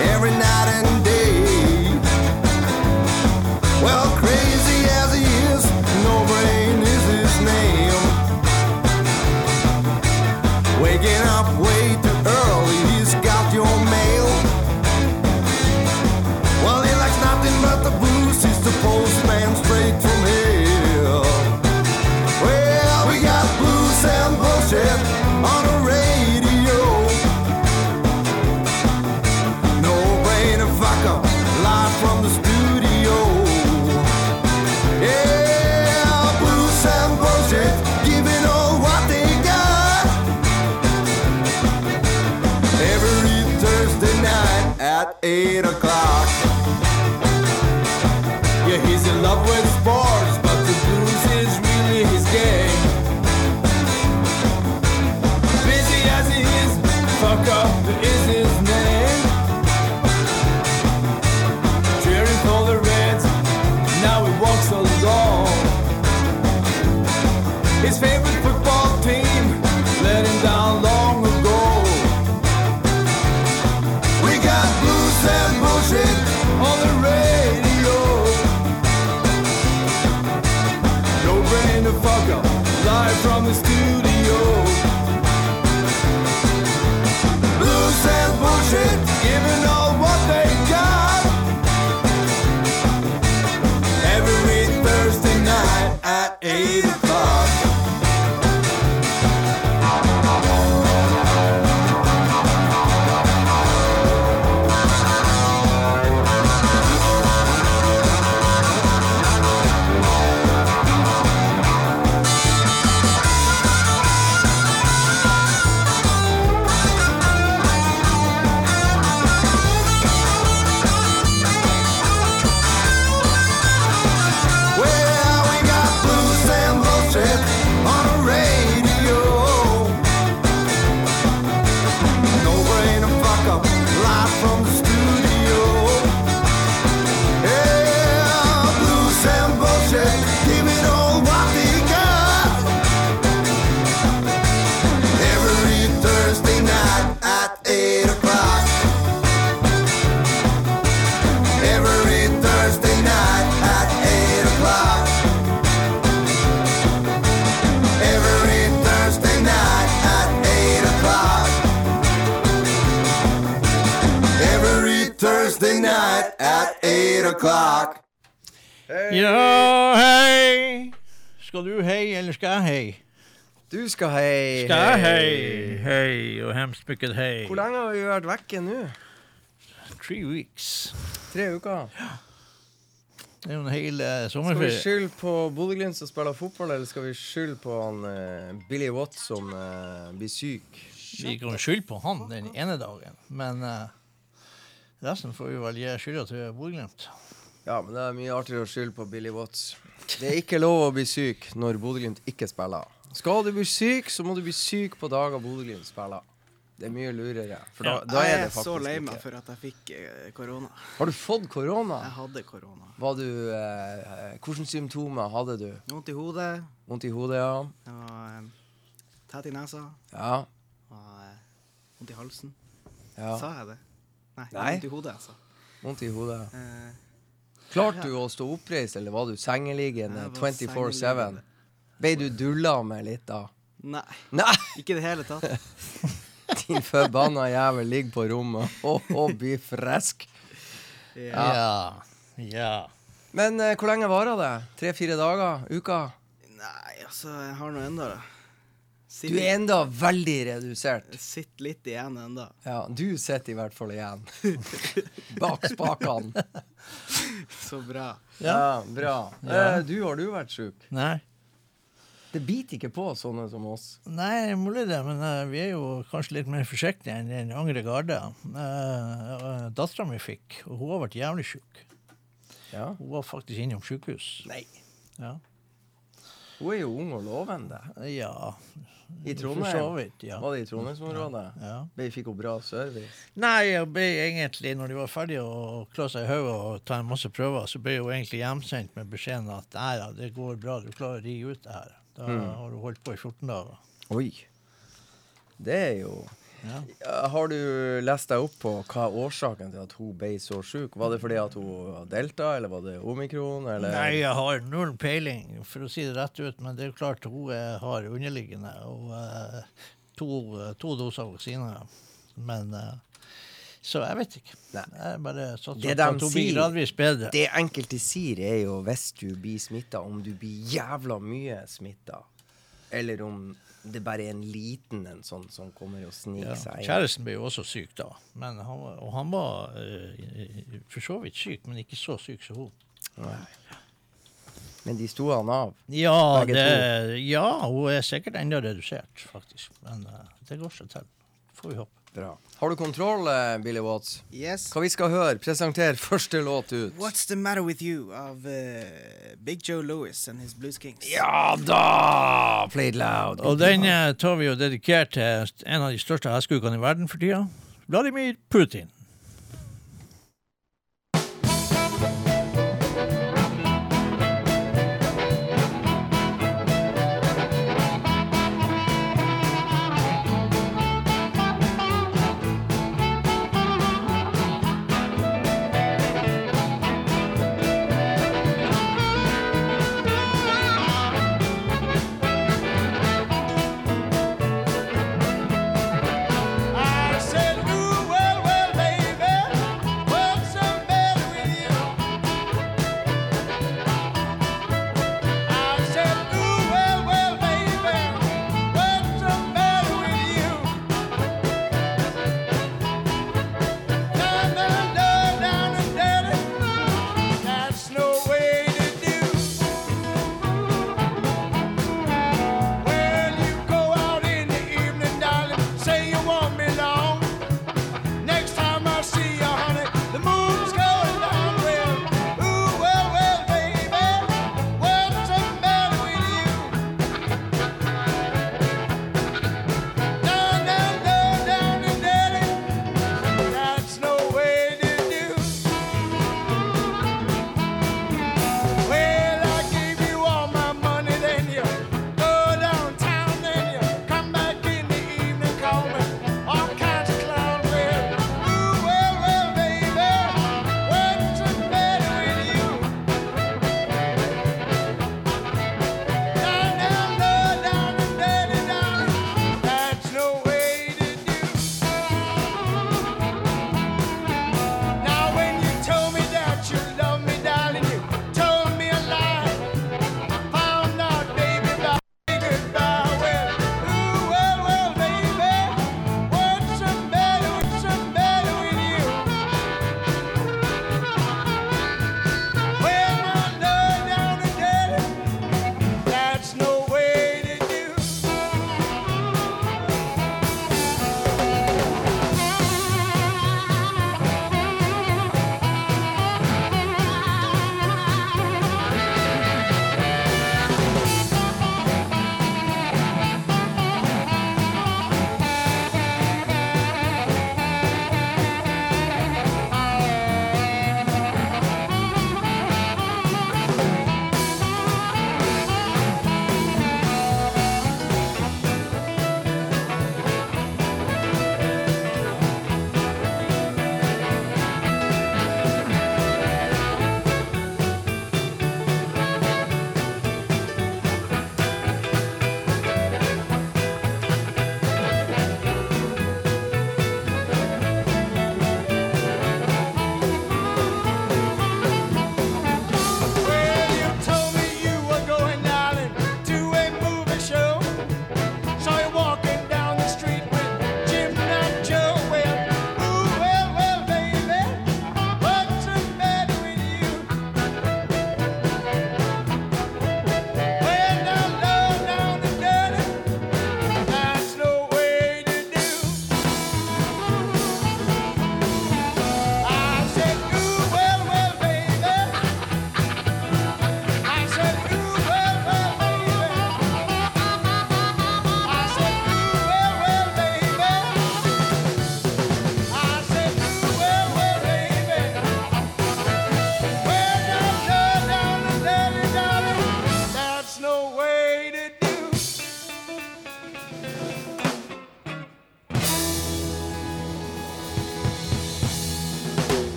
every night and 8 o'clock. Ja, hei! Skal du hei, eller skal jeg hei? Du skal hei. Skal jeg hei? Hei, og hemspykket hei. Hvor lenge har vi vært vekke nå? Three weeks. Tre uker. Det er jo en hel eh, Skal vi skylde på Bodø-Glimt som spiller fotball, eller skal vi skylde på han uh, Billy Watt som uh, blir syk? Vi kan skylde på han den ene dagen, men eh, resten får vi vel gi skylda til Bodø-Glimt. Ja, men det er mye artigere å skylde på Billy Watts. Det er ikke lov å bli syk når Bodø-Glimt ikke spiller. Skal du bli syk, så må du bli syk på dager Bodø-Glimt spiller. Det er mye lurere. For da, Ja. da er jeg det er så lei meg for at jeg fikk eh, korona. Har du fått korona? Jeg hadde korona. Var du eh, Hvilke symptomer hadde du? Vondt i hodet, Vondt i hodet, ja? jeg var eh, tett i nesa, Ja. og eh, vondt i halsen. ja. Sa jeg det? Nei, Nei. vondt i hodet, altså. Vondt i hodet. Eh, Klarte du å stå oppreist, eller var du sengeliggende 24-7? sengeliggende. Ble du dulla med litt da? nei, Nei! ikke i det hele tatt. Din forbanna jævel ligger på rommet og, og blir frisk. Ja. Ja. ja. Men eh, hvor lenge varer det? Tre-fire dager? Uka? Nei, altså, jeg har nå enda Du er enda veldig redusert. Sitter litt igjen enda. Ja, du sitter i hvert fall igjen. Bak spakene. Så bra. Ja, bra. Ja. Eh, du, har du vært sjuk? Nei. Det biter ikke på sånne som oss. Nei, mulig det, men uh, vi er jo kanskje litt mer forsiktige enn den yngre garde. Uh, Dattera mi fikk, og hun har vært jævlig sjuk. Ja. Hun var faktisk innom sykehus. Nei. Ja. Hun er jo ung og lovende. ja. I For så Trondheim? vidt, ja. Var det i Trondheimsområdet? ja. ja. Fikk hun bra service? Nei, jeg ble egentlig, når de var ferdige å klå seg i hodet og ta en masse prøver, så ble hun egentlig hjemsendt med beskjeden at nei da, det går bra, du klarer å ri ut det her. Da Mm. har du holdt på i 14 dager. Oi. Det er jo Ja. Har du lest deg opp på hva er årsaken til at hun ble så sjuk? Var det fordi at hun delta, eller var det omikron? Eller? Nei, jeg har null peiling, for å si det rett ut. Men det er klart hun er, har underliggende og uh, to, to doser vaksine. Men uh, Så jeg vet ikke. Det de sier-. Det enkelte sier, er jo hvis du blir smitta, om du blir jævla mye smitta, eller om det bare er en liten en sånn som kommer og sniker seg inn. Kjæresten ble jo også syk da. Men han, og han var uh, for så vidt syk, men ikke så syk som hun. Nei. Men de sto han av. Ja, det, ja, hun er sikkert enda redusert, faktisk. Men uh, det går seg til. Får vi håpe. Bra. Har du kontroll, eh, Billy Watts? Yes. Hva vi skal høre? Presenter første låt ut. What's the matter with you av uh, Big Joe Lewis and his Blues Kings. Ja da! Play it loud. Og den eh, tar vi jo dedikert til en av de største hestekukene i verden for tida. Vladimir Putin.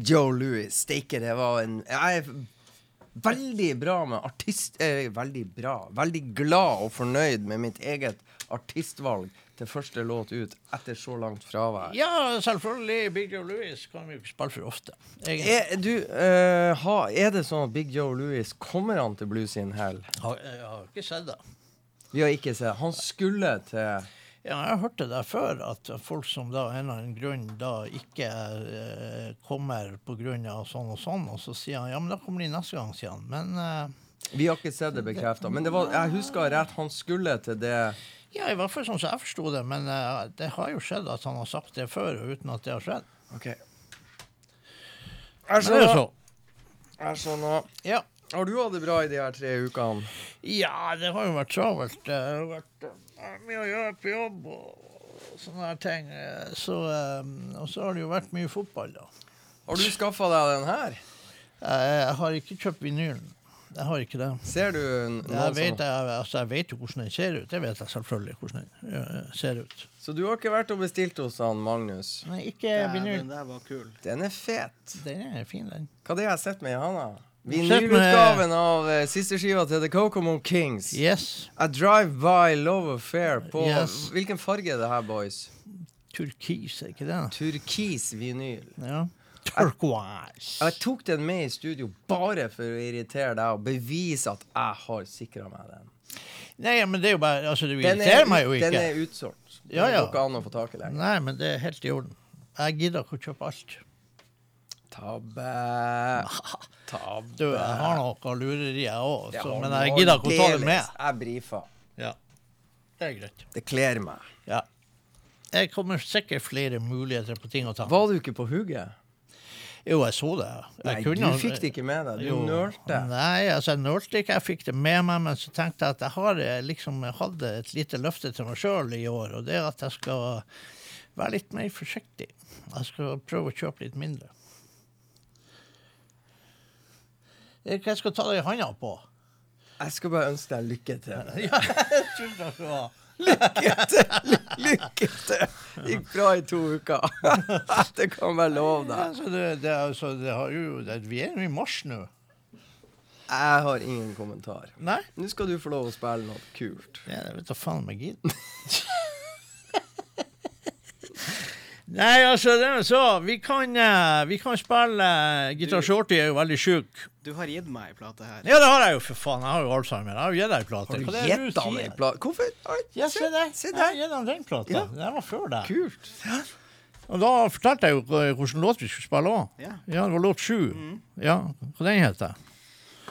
Big Joe Louis. Steike, det var en Jeg er veldig bra med artist... Eh, veldig bra. Veldig glad og fornøyd med mitt eget artistvalg til første låt ut etter så langt fravær. Ja, selvfølgelig. Big Joe Louis kan vi ikke spille for ofte. Er, du, eh, ha, er det sånn at Big Joe Louis kommer han til Blues in Hell? Jeg har ikke sett det. Vi har ikke sett. Han skulle til Ja, jeg hørte det før, at folk som da av en eller annen grunn da ikke eh, kommer av sånn og sånn, og så sier han ja, men da kommer de neste gang, sier han. Men eh, Vi har ikke sett det bekrefta. Men det var, jeg husker rett, han skulle til det ja, i hvert fall sånn som jeg forsto det. Men eh, det har jo skjedd at han har sagt det før, uten at det har skjedd. OK. Jeg skjønner. er. Jeg skjønner. Ja. Har du hatt det bra i de her tre ukene? Ja, det har jo vært travelt. Det har vært eh, mye å gjøre på jobb og sånne her ting. Så, eh, og så har det jo vært mye fotball, da. Har du skaffa deg den her? Jeg, jeg har ikke kjøpt vinylen. Jeg har ikke det. Ser du Jeg vet, jeg, altså, jeg vet jo hvordan den ser ut. Det vet jeg selvfølgelig hvordan den eh, ser ut. Så du har ikke vært og bestilt hos han Magnus? Nei, ikke vinylen vinyl. den der var kul. Den er fet. Den er fin, den. Hva er det jeg har sett med i handa? Vinylutgaven av uh, siste skiva til The Kokomo Kings. Yes. A Drive By Love Affair på Yes. Hvilken farge er det her, boys? Turkis, er ikke det? Turkis vinyl. Ja. Turquoise. Jeg tok den med i studio bare for å irritere deg og bevise at jeg har sikra meg den. Nei, men det er jo bare Altså, du irriterer er, meg jo ikke. den er utsolgt. Det Ja, ja. går ikke an å få tak i lenger. Nei, men det er helt i orden. Jeg gidder ikke å kjøpe alt. Tabbe. Tabbe. Du, jeg har noe lurerier òg, men jeg gidder ikke å ta det med. Jeg brifa. Ja. Det er greit. Det kler meg. Ja. Jeg kommer sikkert flere muligheter på ting å ta. Var du ikke på hugget? Jo, jeg så det. Jeg Nei, kunne- du fikk det ikke med deg. Du Jo. nølte. Nei, altså, jeg nølte ikke. Jeg fikk det med meg, men så tenkte jeg at jeg har eh, liksom hadde et lite løfte til meg sjøl i år, og det er at jeg skal være litt mer forsiktig. Jeg skal prøve å kjøpe litt mindre. Eh, Hva jeg skal ta deg i handa på? Jeg skal bare ønske deg lykke til. Ja, tror det skal være. Lykke til! Lykke til! Gikk bra i to uker. Det kan være lov deg. Ja, det, det, altså, det har jo, det, vi er jo i mars nå. Jeg har ingen kommentar. Nei? Nå skal du få lov å spille noe kult. Ja, jeg vet da faen om jeg gidder. Nei, altså, det så. Vi kan, eh, vi kan spille uh, Gitar Shorty er jo veldig sjuk. Du har gitt meg ei plate her. Ja, det har jeg jo, for faen. Jeg har jo Alzheimer. Jeg har jo gitt deg ei plate. Har du gitt han ei plate? Hvorfor? Ja, se der. Jeg har gitt han den plata. Ja. Den var før deg. Kult. Og da fortalte jeg jo hvilken låt vi skulle spille òg. Ja. Ja, det var låt sju. Ja, hva den heter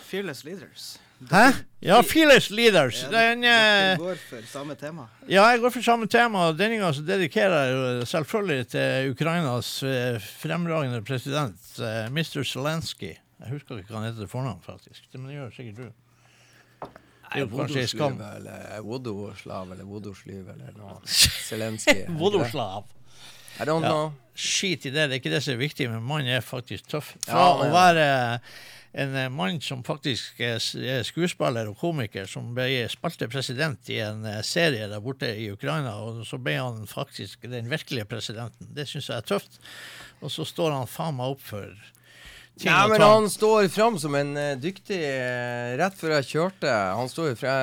Fearless Leaders. Hæ? Ja, Fearless Leaders. Ja, Den, dere eh, går for samme tema. Ja, jeg går for samme tema. Denne gangen så dedikerer jeg selvfølgelig til Ukrainas eh, fremragende president, eh, Mr. Zelenskyj. Jeg husker ikke hva han heter til fornavn, faktisk. Det, men det gjør sikkert du. Det er jo kanskje en skam. Vodoslav eller Vodoslav eller Vodoslyv eller noe. Zelenskyj. Vodoslav. I don't Ja. know. Skit i det, det er ikke det som er viktig, men mannen er faktisk tøff. Fra Ja, men... å være en eh, mann som faktisk er er skuespiller og komiker, som ble spalte president i en eh, serie der borte i Ukraina, og så ble han faktisk den virkelige presidenten. Det syns jeg er tøft. Og så står han faen meg opp for ting Nei, men han står fram som en eh, dyktig Rett før jeg kjørte Han står jo fra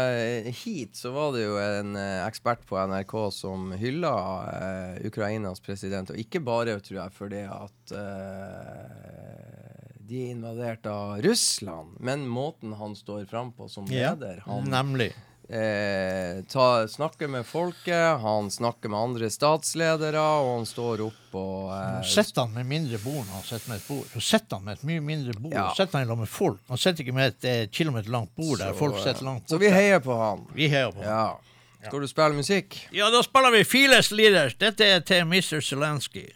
hit, så var det jo en ekspert på NRK som hylla uh, Ukrainas president. Og ikke bare, tror jeg, fordi at eh, de er invadert av Russland, men måten han står fram på som leder. Han Nemlig. eh, ta, snakker med folket, han snakker med andre statsledere, og han står opp og eh, sitter han med mindre bord når han sitter med et bord. Så sitter han med et mye mindre bord. Ja. Sitter han sammen med folk. Han sitter ikke med et eh, kilometer langt bord der så, folk sitter langt Så vi heier på han. Vi heier på han. Ja. Skal du spille musikk? Ja, da spiller vi Feeless Leaders. Dette er til Mr. Zelenskyj.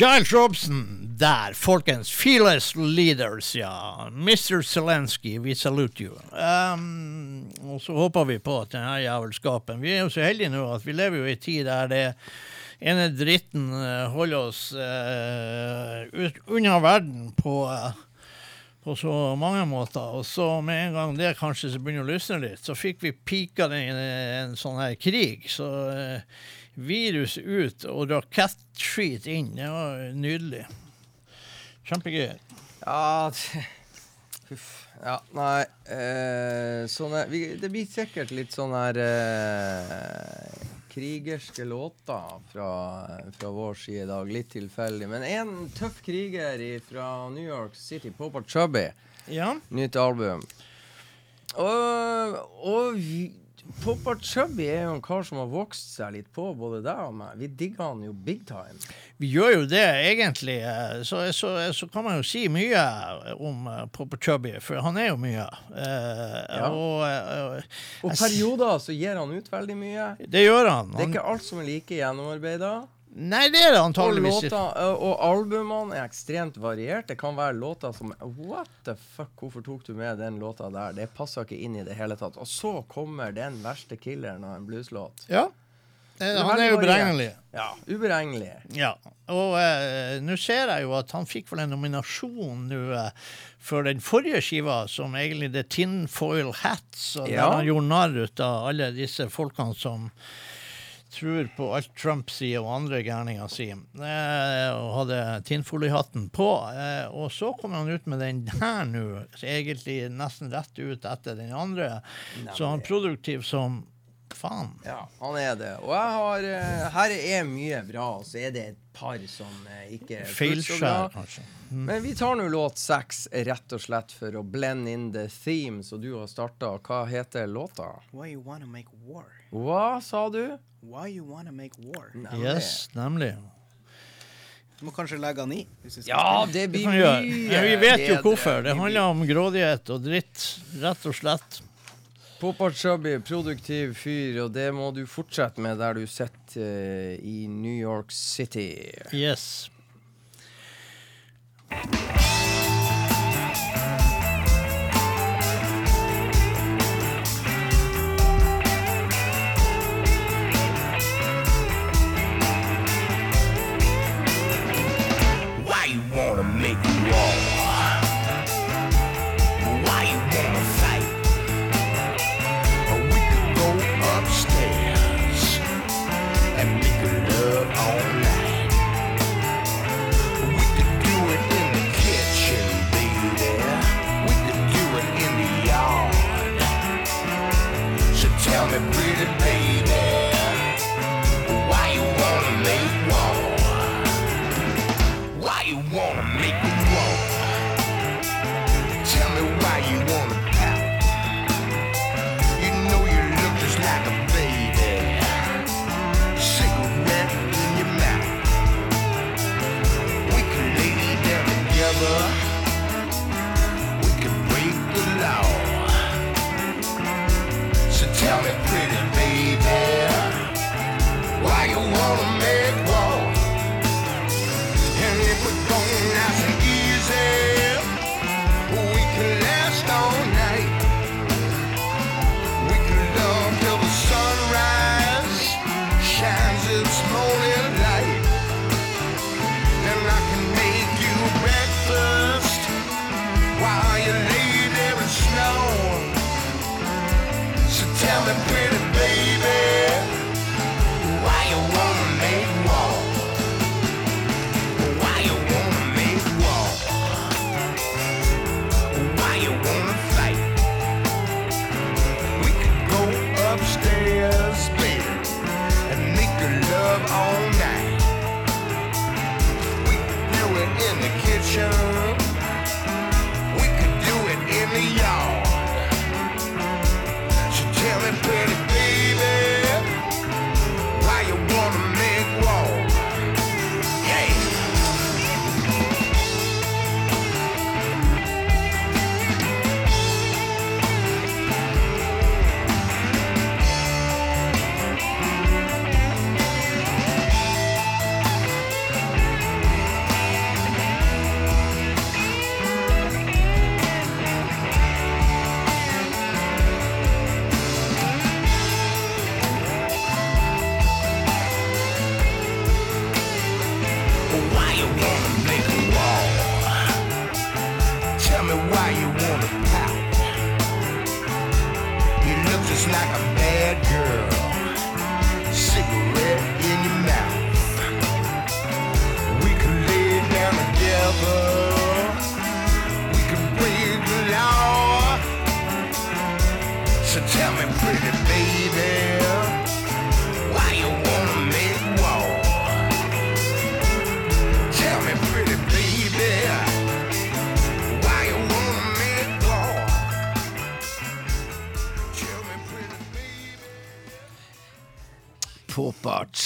Giles Robson der, folkens. Fearless Leaders, ja. Mr. Zelensky, we salute you. Um, og så håper vi på at denne jævelskapen Vi er jo så heldige nå at vi lever jo i en tid der det ene dritten eh, holder oss uh, ut, unna verden på uh, på så mange måter. Og så med en gang det kanskje begynner å lysne litt, så fikk vi pika den i en sånn her krig. Så eh, virus ut og rakettskit inn, det var nydelig. Kjempegøy. Ja Huff. Ja, nei eh, sånn er, vi, Det blir sikkert litt sånn her eh, krigerske låter fra, fra vår side i dag. Litt tilfeldig. Men en tøff kriger fra New York City, Popa Chubby. Ja. Nytt album. Og og vi- Poppa Chubby er jo en kar som har vokst seg litt på, både deg og meg. Vi digger han jo big time. Vi gjør jo det, egentlig. eh, Så, så, så kan man jo si mye om eh, Popper Chubby, for han er jo mye. Eh, Og eh, Og perioder så gir han ut veldig mye. det gjør han. Det er ikke alt som er like gjennomarbeida. Nei, det er det antageligvis ikke. låter, og albumene er ekstremt variert. Det kan være låter som What the fuck, hvorfor tok du med den låta der? Det passer ikke inn i det hele tatt. Og så kommer den verste killeren av en blueslåt. Ja. Eh, er Han er uberegnelig. Ja, uberegnelig. Ja, og uh, nå ser jeg jo at han fikk vel en nominasjon nå uh, for den forrige skiva, som egentlig det er Tinfoil Hats, og Ja. der han gjorde narr av alle disse folkene som tror på alt Trump sier og andre gærninger sier, eh, og hadde tinfoliehatten på. Eh, og så kommer han ut med den her nå, egentlig nesten rett ut etter den andre. Så han er produktiv som faen. Ja, han er det. Og jeg har eh, Her er mye bra, og så er det et par som eh, ikke. Feilskjær, kanskje. Men vi tar nå låt seks, rett og slett for å blend in the theme, så du har starta. Hva heter låta? Why you wanna make war? Hva sa du? Why you wanna make war? Yes, nemlig. Du må kanskje legge han i. Hvis Ja, det blir mye gjøre. Vi vet jo hvorfor. Det handler om grådighet og dritt, rett og slett. Popart Chubby, produktiv fyr, og det må du fortsette med der du sitter eh, i New York City. Yes. Wanna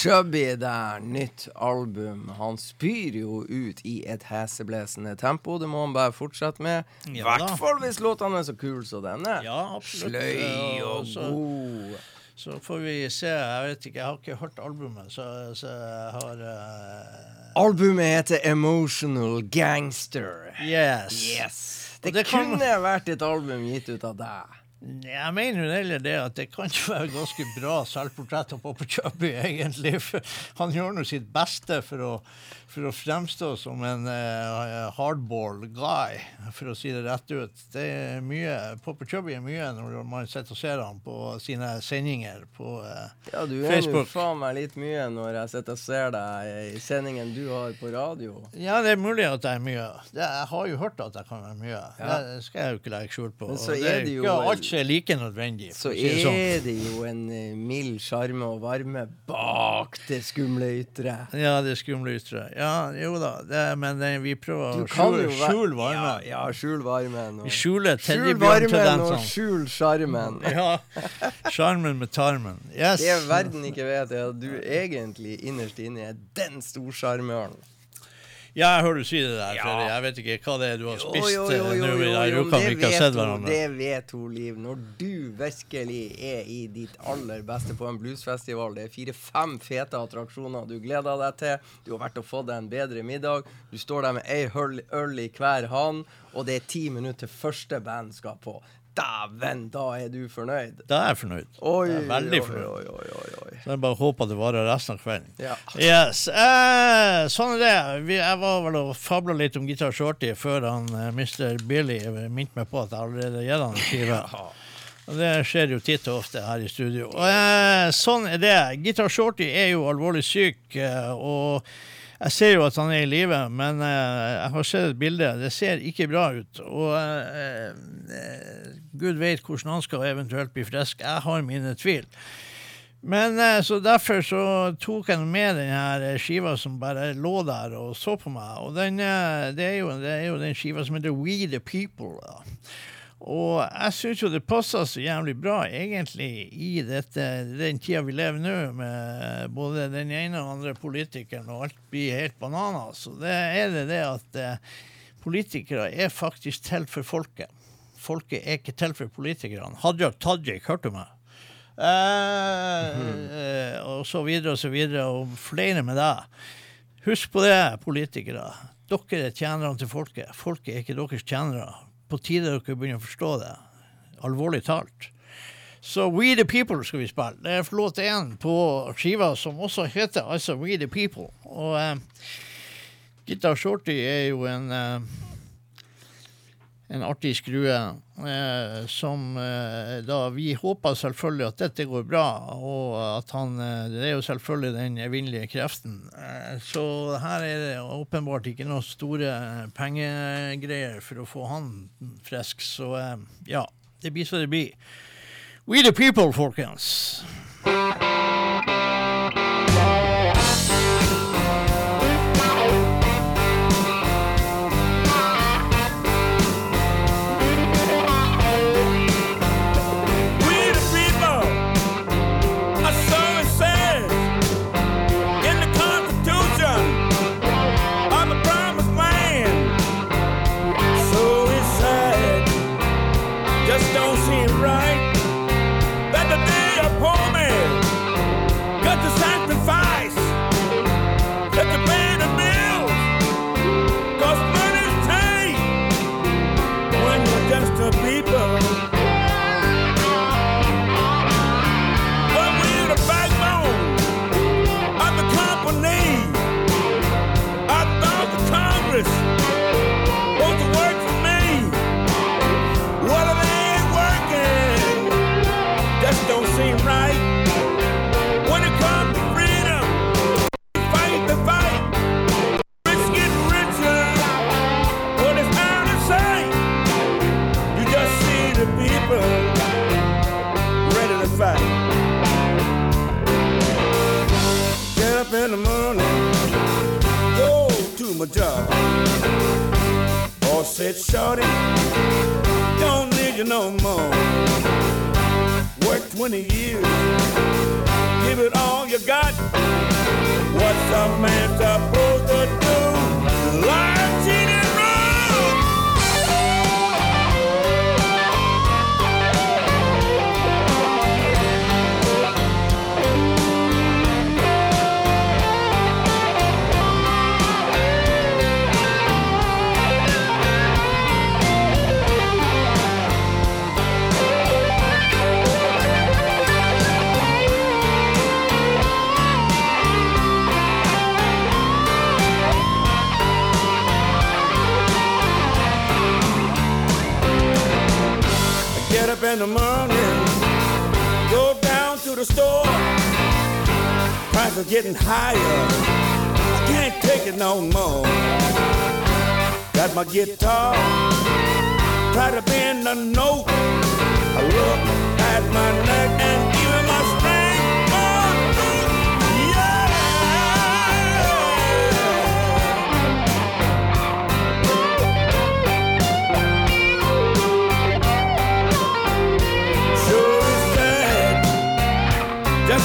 Chubby der, nytt album. Han spyr jo ut i et heseblesende tempo. Det må han bare fortsette med. I Ja hvert fall hvis låtene er så kule som denne. Ja, absolutt. Sløy og god. Så får vi se. Jeg vet ikke, jeg har ikke hørt albumet, så, så jeg har uh... Albumet heter Emotional Gangster. Yes. Yes. Det, Det, kunne kan- vært et album gitt ut av deg. Jeg mener jo heller det at det kan jo være ganske bra selvportrett av Popper Chubby, egentlig. For han gjør nå sitt beste for å, for å fremstå som en uh, hardball guy, for å si det rett ut. Det er mye, Popper Chubby er mye når man sitter og ser han på sine sendinger på uh, Ja, du er jo faen meg litt mye når jeg sitter og ser deg i sendingen du har på radio. Ja, det er mulig at jeg er mye. Det, jeg har jo hørt at jeg kan være mye. Ja. Det skal jeg jo ikke legge skjul på. Men så er det jo ikke alt som er like nødvendig. Så er sånn. er det jo en eh, mild sjarme og varme bak det skumle ytre. Ja, det skumle ytre. Ja, jo da. Det, men det, vi prøver å skjule, skjul varmen. Ja, ja, skjul varmen. Vi Og, skjuler skjul varmen og teddybjørntendensene. skjul sjarmen. Ja. Sjarmen med tarmen. Yes. Det verden ikke vet, er at du egentlig innerst inne er den storsjarmøren. Ja, jeg hører du si det der, Fredrik. Jeg vet ikke hva det er du har spist jo, eh, jo, nå i jo, de ukene vi det ikke har sett hverandre. det vet hun, Liv. Når du virkelig er i ditt aller beste på en bluesfestival, det er fire-fem fete attraksjoner du gleder deg til, du har vært og fått deg en bedre middag, du står der med ei øl i hver hånd, og det er ti minutter til første band skal på. Dæven, da er du fornøyd. Da er jeg fornøyd. Oi, jeg er veldig oi, fornøyd. oi, oi, oi. Så jeg bare håper det varer resten av kvelden. Ja. Yes. Eh, sånn er det. Vi, jeg var vel og fabla litt om Gitar Shorty før han eh, Mr. Billy minte meg på at jeg allerede gir han en skive. Og det skjer jo titt og ofte her i studio. Eh, sånn er det. Gitar Shorty er jo alvorlig syk, eh, og jeg ser jo at han er i live, men eh, jeg har sett et bilde. Det ser ikke bra ut. Og eh, eh, Gud vet hvordan han skal eventuelt bli frisk. Jeg har mine tvil. Men eh, så derfor så tok jeg med den her skiva som bare lå der og så på meg. Og den, det, er jo, det er jo den skiva som heter We The People. Da. Og jeg syns jo det passer så jævlig bra, egentlig, i dette, den tida vi lever nå, med både den ene og andre politikeren, og alt blir helt bananas. Så det er det det at eh, politikere er faktisk til for folket. Folket er ikke til for politikerne. Hadia Tajik, hørte du meg? Eh, eh, og så videre og så videre, og flere med deg. Husk på det, politikere. Dere er tjenerne til folket. Folket er ikke deres tjenere. På tide dere begynner å forstå det. Alvorlig talt. Så We The People skal vi spille. Det er låt én på skiva som også heter altså We The People. Og eh, Gitar Shorty er jo en eh, en artig skrue eh, som eh, da Vi håper selvfølgelig at dette går bra, og at han eh, Det er jo selvfølgelig den evinnelige kreften. Eh, så her er det åpenbart ikke noe store pengegreier for å få han frisk, så eh, ja. Det blir så det blir. We the people, folkens. To job. Boss said, Shorty, don't need you no more. Work 20 years, give it all you got. What's a man supposed to do? Lie, cheat, in the morning, go down to the store. Prices are getting higher. I can't take it no more. Got my guitar, try to bend a note. I look at my neck and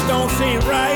just don't seem right.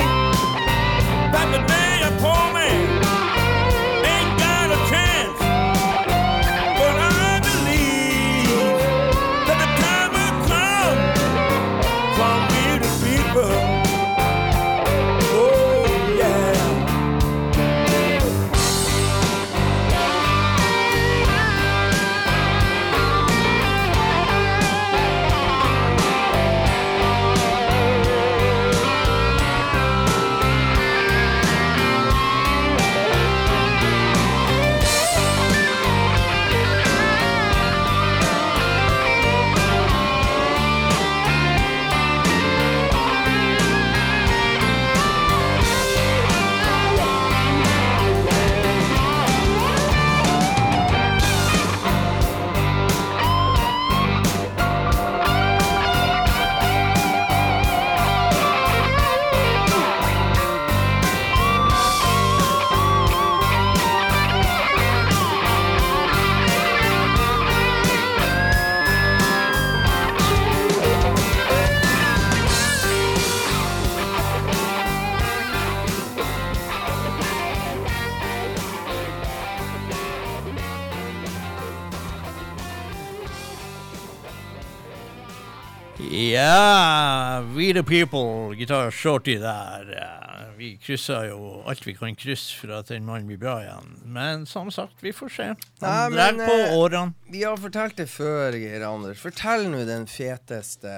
Ja, We the People, Guitar Shorty der. Eh, Vi krysser jo alt vi kan krysse for at den mannen blir bra igjen. Men som sagt, vi får se. Han drar på eh, årene. Vi har fortalt det før, Geir Anders. Fortell nå den feteste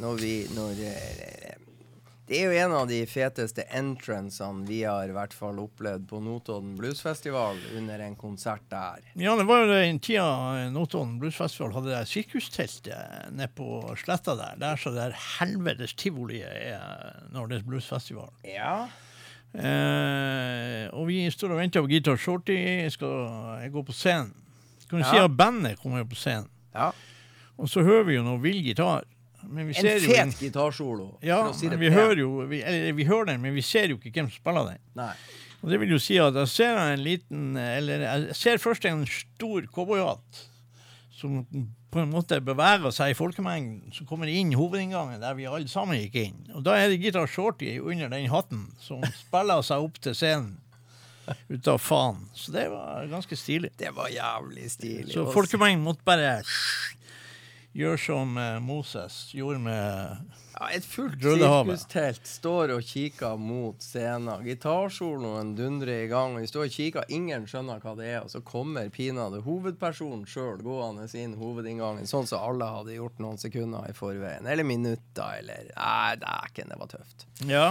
Når vi når, eh, Det er jo en av de feteste entrancene vi har i hvert fall opplevd på Notodden Bluesfestival under en konsert der. Ja, det var jo den tida Notodden Bluesfestival hadde det sirkusteltet nede på sletta der. Der så det helvetes tivoliet er når det er bluesfestival. Ja. Eh, og vi står og venter på Guitar Shorty. Skal gå på scenen? Kan du Ja. si at bandet kommer på scenen. ja. Og så hører vi jo noe vill gitar. Men vi En fet gitarsolo. Ja, si vi hører jo vi, eller, vi hører den, men vi ser jo ikke hvem som spiller den. Nei. Og det vil jo si at jeg ser en liten Eller jeg ser først en stor cowboyhatt som på en måte beveger seg i folkemengden, som kommer inn hovedinngangen der vi alle sammen gikk inn. Og da er det Gitar Shorty under den hatten som spiller seg opp til scenen ut av faen. Så det var ganske stilig. Det var jævlig stilig. Så folkemengden måtte bare gjøre som eh, Moses gjorde med Ja, et fullt sirkustelt står og kikker mot scenen. Gitarsoloen dundrer i gang, og vi står og kikker. Ingen skjønner hva det er, og så kommer pinadø hovedpersonen sjøl gående inn hovedinngangen, sånn som alle hadde gjort noen sekunder i forveien. Eller minutter, eller Nei, dæken, det var tøft. Ja.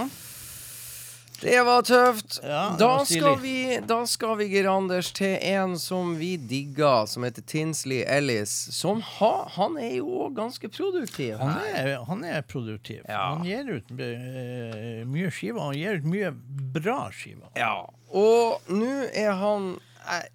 Det var tøft. Ja, det da, var skal vi, da skal vi, Geir Anders, til en som vi digger, som heter Tinsley Ellis. Som ha, han er jo òg ganske produktiv. Han er, han er produktiv. Ja. Han gir ut uh, mye skiver. Han gir ut mye bra skiver. Ja. Og nå er han eh,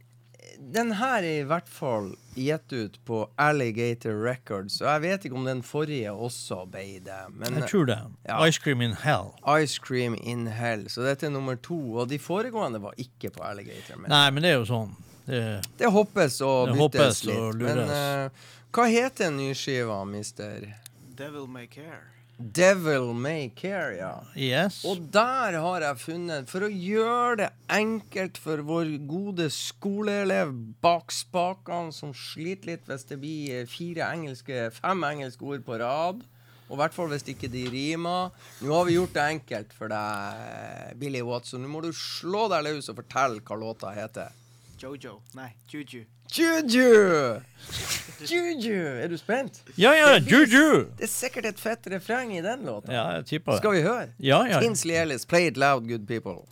Den her er i hvert fall gitt ut på Alligator Records, og jeg vet ikke om den forrige også ble det. Men Jeg tror det. Ja. Ice Cream in Hell. Ice Cream in Hell. Så dette er nummer to. Og de foregående var ikke på Alligator. Men Nei, men det er jo sånn. Det, det hoppes og Det byttes hoppes og. Men eh, hva heter nyskiva, mister? Devil May Care. Devil May Care, ja. Yes. Og der har jeg funnet, for å gjøre det enkelt for vår gode skoleelev bak spakene, som sliter litt hvis det blir fire engelske, fem engelske ord på rad, og i hvert fall hvis ikke de rimer. Nå har vi gjort det enkelt for deg, Billy Watson. Nå må du slå deg løs og fortelle hva låta heter. Jojo. Nei, Juju. Juju! Juju! Er du spent? Ja, ja, juju! Det er sikkert et fett refreng i den låta. Ja, jeg tipper det. Skal vi høre? Ja, ja. Tinsley Ellis, play it loud, good people.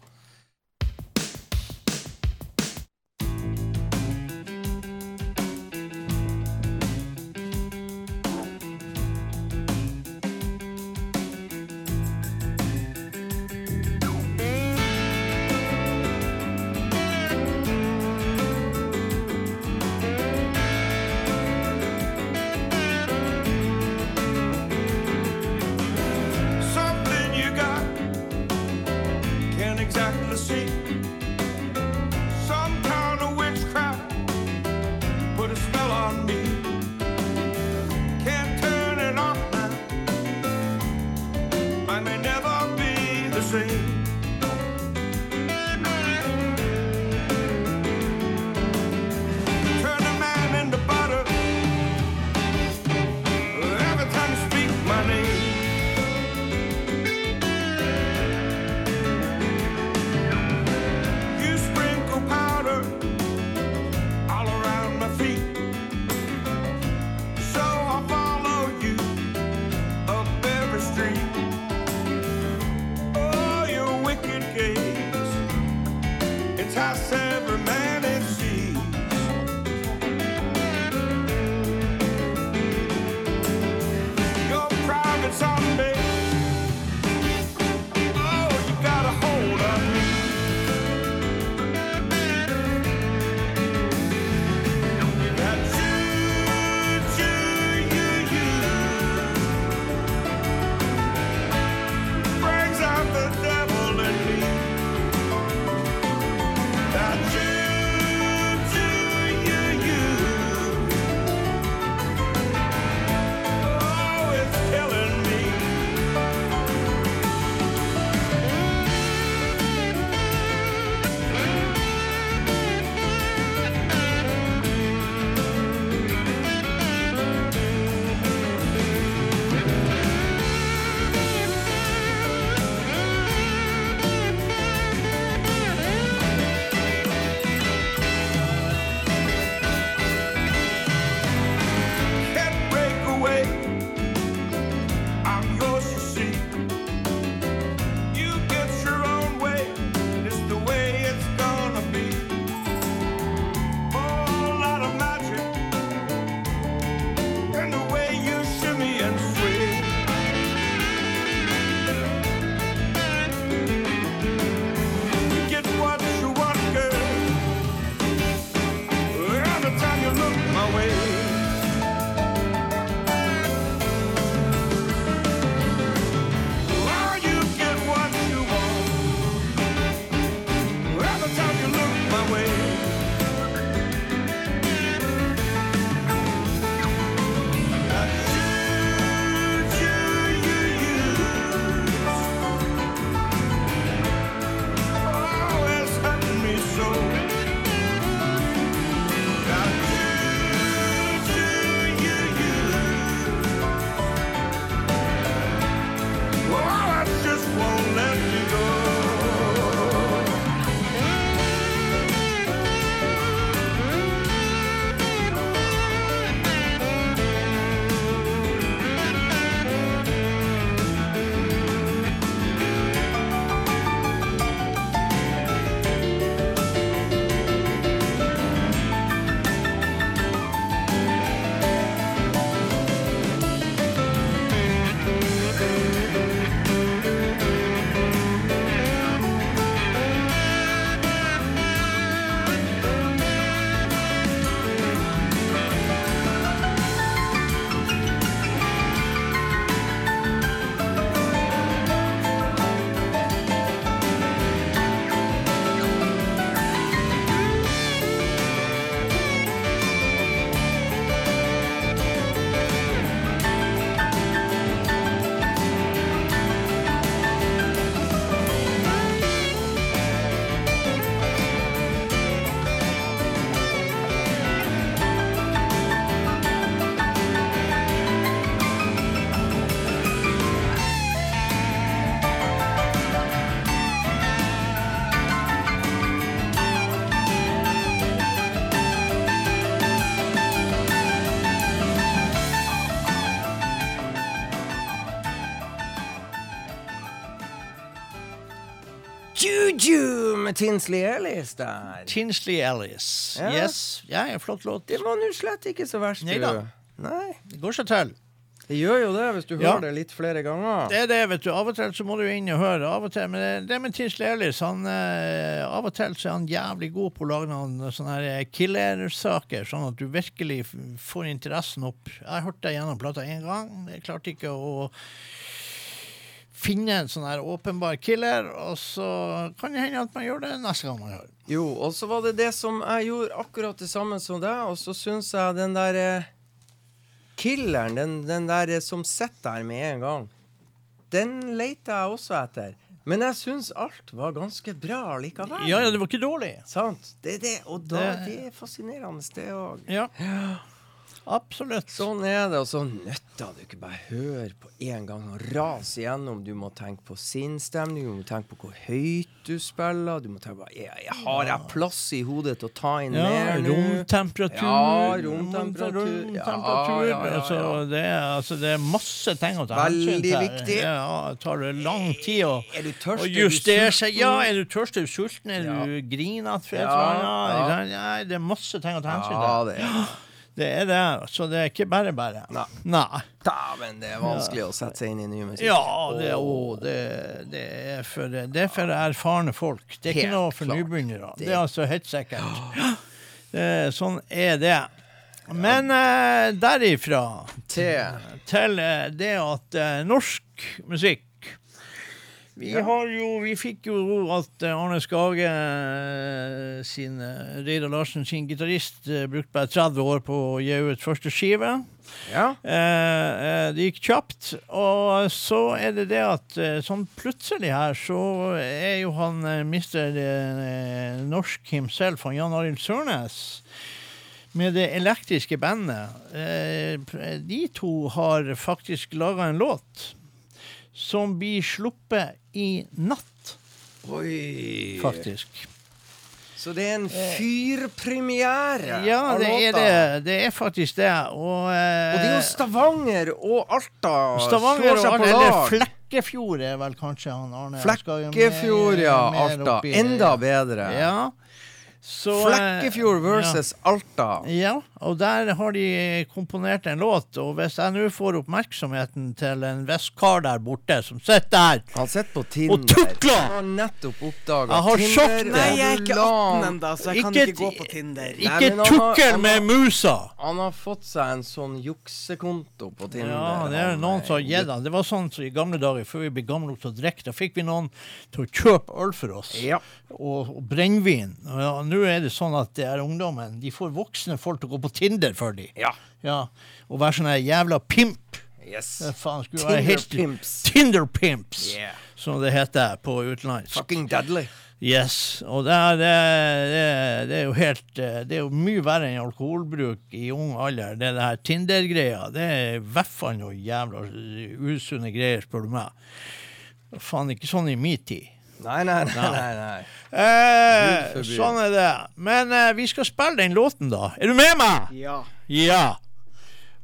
Tinsley Ellis der. Tinsley Ellis. Ja. Yes. Ja, en flott låt. Det var nå slett ikke så verst, du. Neida. Nei. Det går seg til. Det gjør jo det hvis du Ja. hører det litt flere ganger. Det er det, vet du. Av og til så må du inn og høre. Av og til, Men det, med Tinsley Ellis han, eh, Av og til så er han jævlig god på å lage noen sånne eh, killersaker, sånn at du virkelig får interessen opp. Jeg har hørt det gjennom plata én gang. Jeg klarte ikke å finne en sånn her åpenbar killer, og så kan det hende at man gjør det neste gang man hører. Jo, og så var det det som jeg gjorde akkurat det samme som deg, og så syns jeg den der eh, killeren, den, den der eh, som sitter der med en gang, den leter jeg også etter. Men jeg syns alt var ganske bra likevel. Ja, ja, det var ikke dårlig. Sant? Det er det, og da, Det- det er fascinerende, det òg. Ja. Absolutt. Sånn er det, og så nytter det ikke bare høre på en gang og rase igjennom. Du må tenke på sinnsstemning, du må tenke på hvor høyt du spiller. Du må tenke på jeg, jeg Har jeg plass i hodet til å ta inn Ja, mer nå? romtemperatur. Ja, romtemperatur. romtemperatur. Ja, ja, Altså, det, er, altså, det er masse ting å ta Veldig hensyn til. viktig. Ja, det tar det lang tid å, Er du tørst? Er du justere seg. sulten? Ja, er du tørst, er du sulten, er Ja. du grinete Ja, ja. det er masse ting å ta hensyn til. Ja, det er Det er det, så det er ikke bare bare. Nei. Nei. Dæven, det er vanskelig å sette seg inn i ny musikk. Ja, det, å, det, det, er for, det er for erfarne folk. Det er ikke noe for nybegynnere. Det Det- er altså helt sikkert. Det, sånn er det. Men eh, derifra Til til eh, det at eh, norsk musikk vi har jo, vi fikk jo at eh, Arne Skage eh, sin eh, Reidar Larsen sin gitarist brukte bare 30 år på å gi ut første skive. Ja. Eh, det gikk kjapt. Og så er det det at sånn plutselig her så er jo han mister eh, norsk himself, han Jan Arild Sørnes, med det elektriske bandet. Eh, de to har faktisk laga en låt som blir sluppet i natt, Oi. faktisk. Så det er en fyrpremiere Ja, av det er det. Det er faktisk det. Og, eh, Og det er jo Stavanger og Alta Stavanger og Alta, eller. Flekkefjord er vel kanskje han Arne Flekkefjord, ja. Alta. Enda bedre. Ja. Så, eh, Flekkefjord versus Alta. ja. Og der har de komponert en låt. Og hvis jeg nå får oppmerksomheten til en viss kar der borte som sitter der Han sitter på Tinder. Og tukler! Jeg har nettopp oppdaga Tinder. Nei, jeg er ikke 18 ennå, så jeg kan Ikke ikke gå på Tinder. Ikke har- tukkel med musa! Han har fått seg en sånn juksekonto på Tinder. Ja, det er noen som har gitt han. Det var sånn som i gamle dager, før vi ble gamle nok til å drikke. Da fikk vi noen til å kjøpe øl for oss. Ja. Og, og brennevin. Ja, Nå er det sånn at det er ungdommen. De får voksne folk til å gå på Tinder for dem. Ja. Ja, og være sånn jævla pimp. Yes. Faen Tinder helt pimps. Tinder pimps, Yeah. som det heter på utenlandsk. Fucking deadly. Yes. Og det er, det, det, det er jo helt eh, Det er jo mye verre enn alkoholbruk i ung alder. Det er det her Tinder-greia. Det er i hvert fall noe jævla usunne greier, spør du meg. Faen, ikke sånn i min tid. Nei, nei, nei. nei, nei. Eh, sånn er det. Men eh, vi skal spille den låten, da. Er du med meg? Ja. Ja.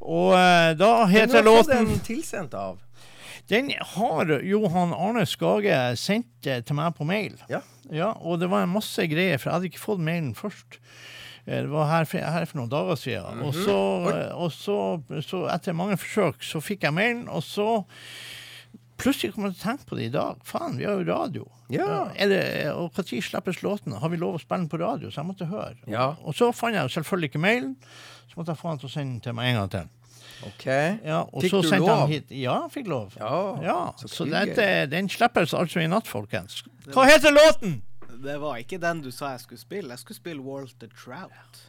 Og eh, da Men heter du har fått låten den tilsendt av. Den har Johan Arne Skage sendt eh, til meg på mail. Ja. Ja, og det var en masse greier, for jeg hadde ikke fått mailen først. Eh, Det var her for, her for noen dager siden. Og, så, eh, og så, så, etter mange forsøk, så fikk jeg mailen, og så Plutselig kommer jeg til å tenke på det i dag. Faen, vi har jo radio. Ja. Er det, og når slippes låtene? Har vi lov å spille den på radio? Så jeg måtte høre. Ja. Og så fant jeg selvfølgelig ikke mailen. Så måtte jeg få han til å sende den til meg en gang til. OK. Ja, og Fikk så du sendte lov? Han hit. Ja, jeg fikk lov. Ja, Ja, så så dette, den slippes altså i natt, folkens. Hva heter låten? Det var ikke den du sa jeg skulle spille. Jeg skulle spille Walter Trout.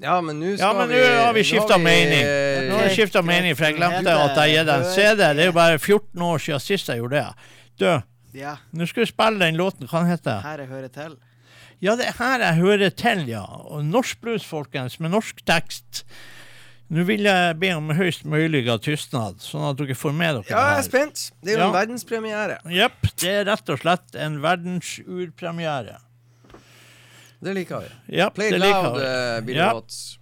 Ja, men nå skal Ja, men vi nå har vi skifta mening. Nå har vi skifta mening, for jeg glemte at jeg gitt deg en CD. Det er jo bare 14 år siden sist jeg gjorde det. Du, Ja, nå skal vi spille den låten. Hva den heter her jeg hører til. Ja, det er her jeg hører til, ja. Og norsk blues, folkens, med norsk tekst. Nå vil jeg be om høyst mulig tystnad, sånn at dere får med dere Ja, jeg er spent. Det er jo en Ja. verdenspremiere. Jepp, det er rett og slett en verdensurpremiere. Det liker vi. Ja, Play det loud, uh, Billy Ja. Watts.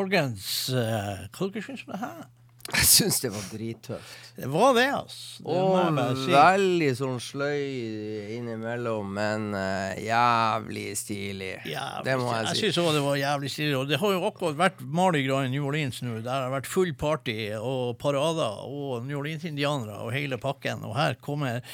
Folkens, eh, hva dere syns om det her? Jeg syns det var drittøft. Det var det, altså. Det Og si. veldig sånn sløy innimellom, men uh, jævlig stilig. Jævlig det må jeg jeg Jeg si. syns òg det var jævlig stilig. Og det har jo akkurat vært Mardi Gras i New Orleans nå. Der har det vært full party og parader og New Orleans-indianere og hele pakken. Og her kommer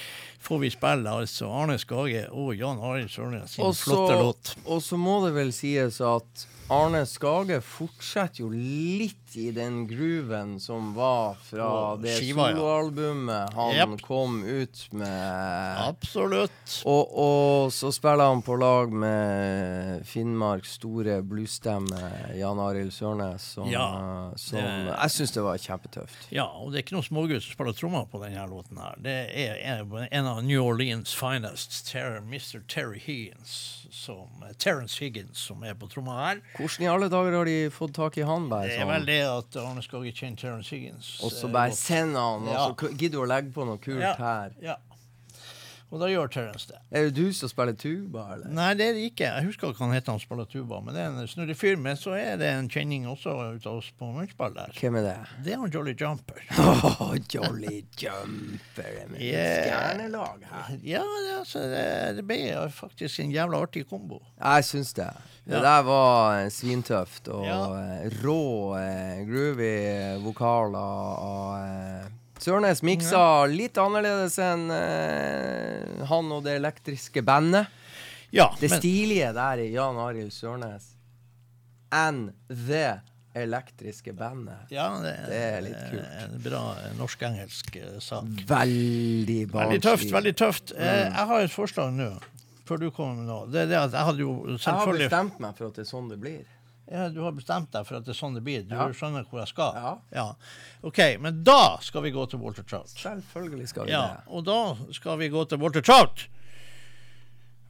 får vi spille altså Arne Skage og Jan Arild Sørnes sin flotte låt. og så må det vel sies at Arne Skage fortsetter jo litt i den grooven som var fra Og det skiva, soloalbumet han yep. kom ut med. Absolutt. Og, og så spiller han på lag med Finnmarks store bluesstemme Jan Arild Sørnes, som, Ja, som det- Jeg syns det var kjempetøft. Ja, og det er ikke noen smågutt som spiller trommer på denne låten her. Det er en- av New Orleans finest, Ter Mr. Terry Higgins, som, Terrence Higgins, som er på tromma her. Hvordan i alle dager har de fått tak i han, bare Det er sånn? vel det at Arne Skogge kjenner Terence Higgins. Og så eh, bare send han, og så gidder du å legge på noe kult her. Ja. Og da gjør Terrence det. Er det du som spiller tuba, eller? Nei, det er det ikke. Jeg husker ikke hva han heter, han spiller tuba, men det er en snurrig fyr. Men så er det en kjenning også ut av oss på munnspill der. Hvem er det? Det er han Jolly Jumper. Oh, Jolly Jumper med Yeah. stjernelag her. Ja, det, altså, det, det ble faktisk en jævla artig kombo. Jeg syns det. Det Ja. der var eh, svintøft og Ja. eh, rå, eh, groovy vokaler eh, Sørnes miksa litt annerledes enn uh, han og det elektriske bandet. Ja, Det men, stilige der i Jan Arild Sørnes enn det elektriske bandet. ja, det, Det er litt kult. En bra norsk-engelsk eh, sak. Veldig barnslig. Veldig tøft, veldig tøft. Mm. Eh, jeg har et forslag nå, før du kommer med noe. Det er det at jeg hadde jo Jeg har bestemt meg for at det er sånn det blir. Ja, Du har bestemt deg for at det er sånn det blir. Du Ja. skjønner hvor jeg skal? Ja. OK, men da skal vi gå til Walter Trout. Selvfølgelig skal vi Ja, det. og da skal vi gå til Walter Trout.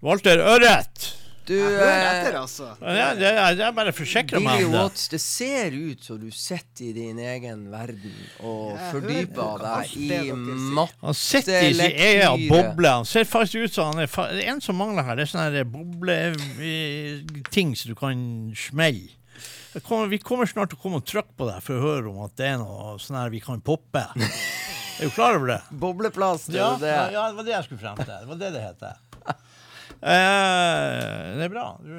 Walter Ørret. Du, Jeg hører etter, altså. Ja, det, er- jeg bare forsikrer meg om det. Watts, det ser ut som du sitter i din egen verden og Jeg fordyper hører deg i matte. Han sitter i sin egen boble. Han ser faktisk ut som han er fa- Det er en som mangler her. Det er sånne bobleting boble-ting som du kan smelle. Kommer, vi kommer snart til å komme og trykke på deg for å høre om at det er noe sånn her vi kan poppe. Er du klar over det? Bobleplast, det er ja, det? ja, det var det jeg skulle frem til. Det var det det heter. Eh, det er bra. Du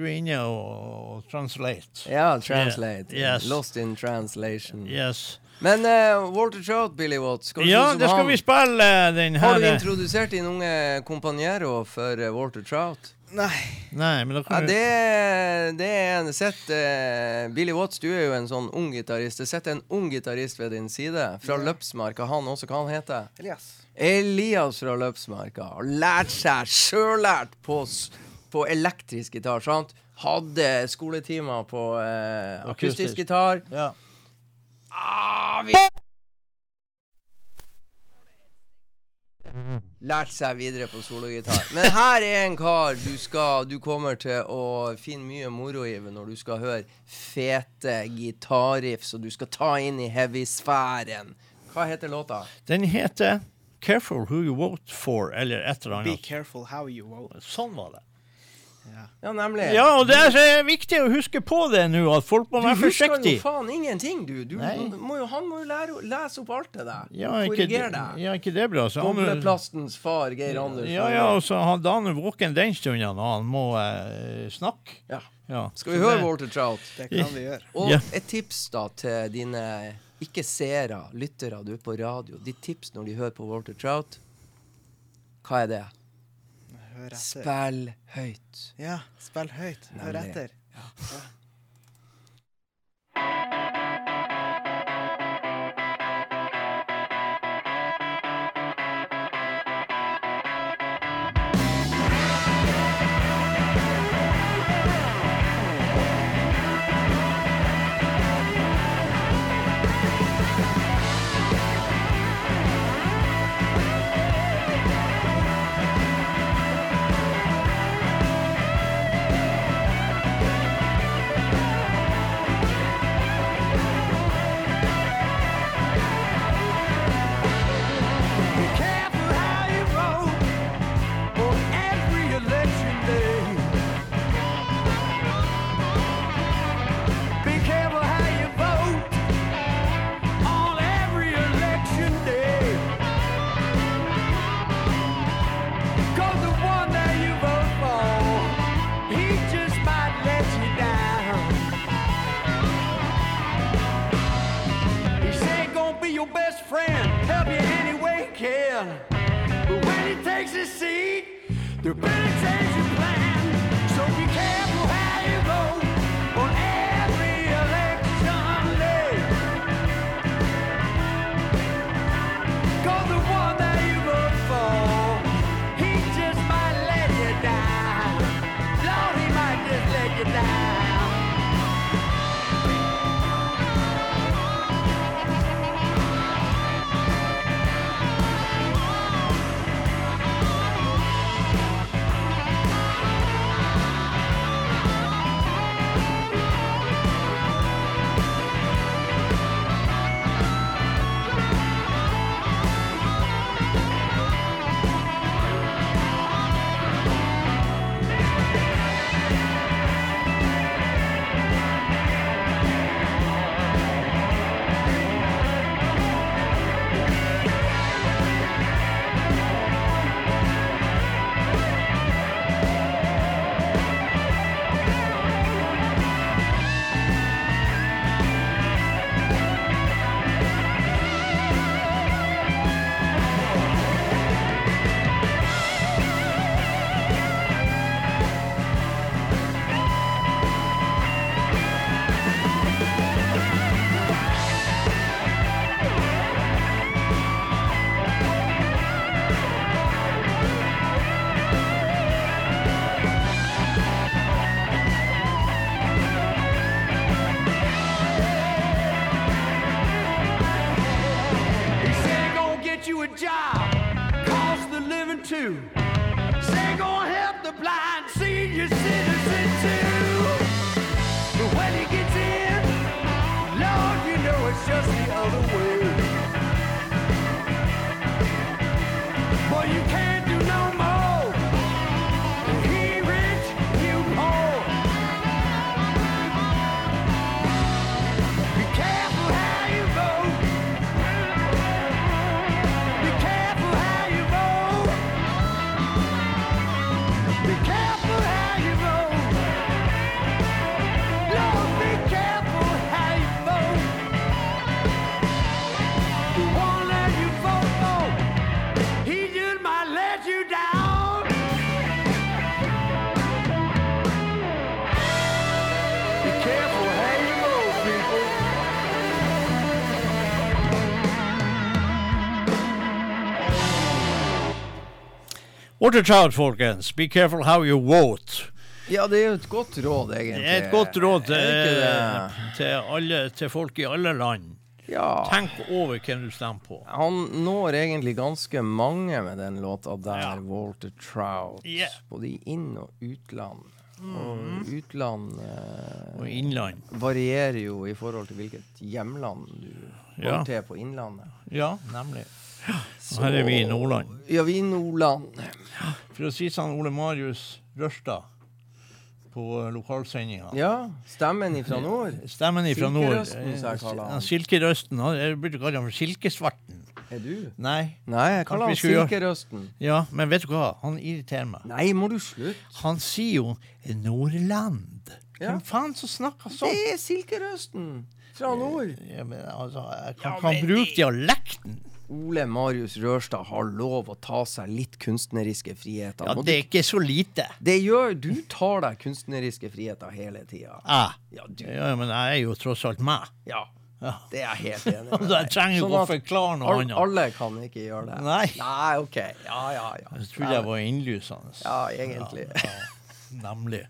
du er inne og, og translate. Ja, translate. Yeah, yes. Lost in translation. Yes. Men uh, Walter Trout, Billy Watts, skal du Ja, det skal han? vi spille eh, den Har du introdusert din unge kompanjero for uh, Walter Trout? Nei. Nei, men da Ja, du det, det er en sett uh, Billy Watts, du er jo en sånn ung gitarist. Det sitter en ung gitarist ved din side, fra Løpsmarka. Han også, hva han heter Elias. Elias fra Løpsmarka. Har lært seg, sjøllært, på, på elektrisk gitar. sant? Hadde skoletimer på eh, Akustisk. gitar. Ja. Ah, vi Lært seg videre på sologitar. Men her er en kar du, skal, du kommer til å finne mye moro i når du skal høre fete gitarriffs, og du skal ta inn i heavy-sfæren. Hva heter låta? Den heter 'Careful Who You Vote For', eller et eller annet. Be careful how you vote. Sånn var det. Ja, nemlig. Ja, og det er så viktig å huske på det nå, at folk må Du husker jo faen ingenting, du. du må jo, han må jo lære, lese opp alt det der. Ja, ikke, Korriger deg. ja, ikke det bra? Så han, far, Geir Andersen. ja, ja, og så han våken den stunden og han må eh, snakke. Ja. Ja. Skal vi Så høre det- Walter Trout? Det kan vi gjøre. Og Ja. et tips da til dine ikke seere, lyttere, du er på radio. Ditt tips når de hører på Walter Trout, hva er det? Hør etter. Spill høyt. Ja, spill høyt. Hør Nemlig. etter. Careful friend, help you any way he can. But when he takes his seat, they're gonna Waterchild, folkens. Be careful how you vote. Ja, det er jo et godt råd, egentlig. Det er et godt råd til, det? til, alle, til folk i alle land. Ja. Tenk over hvem du stemmer på. Han når egentlig ganske mange med den låta der, Ja. Walter Trout. Yeah. Både i inn- og utland. Og utland eh, Og innland. varierer jo i forhold til hvilket hjemland du går Ja. til på Innlandet. Ja, nemlig. Og her er vi i Nordland. Ja, vi i Nordland. For å si sånn, Ole Marius Rørstad på lokalsendinga. Ja, stemmen ifra nord. Stemmen ifra nord. Silkerøsten, jeg kaller han. Silkerøsten. han- Jeg burde kalle ham for Silkesvarten. Er du? Nei. Nei, jeg kaller han Silkerøsten. Ja, men vet du hva? Han irriterer meg. Nei, må du slutte? Han sier jo Nordland. Ja. Hvem faen som snakker sånn? Det er Silkerøsten fra nord. Ja, men altså, jeg kan, Ja, kan bruke dialekten. Ole Marius Rørstad har lov å ta seg litt kunstneriske friheter. Ja, det er ikke så lite. det gjør Du tar deg kunstneriske friheter hele tida. Ah. Ja. Ja, men jeg er jo tross alt meg. Ja, Ja. det er jeg helt enig med Så jeg trenger Sånn ikke å forklare noe annet. alle kan ikke gjøre det. Nei. Nei, OK. Ja, ja, ja. Jeg trodde jeg var innlysende. Ja, egentlig. Nemlig.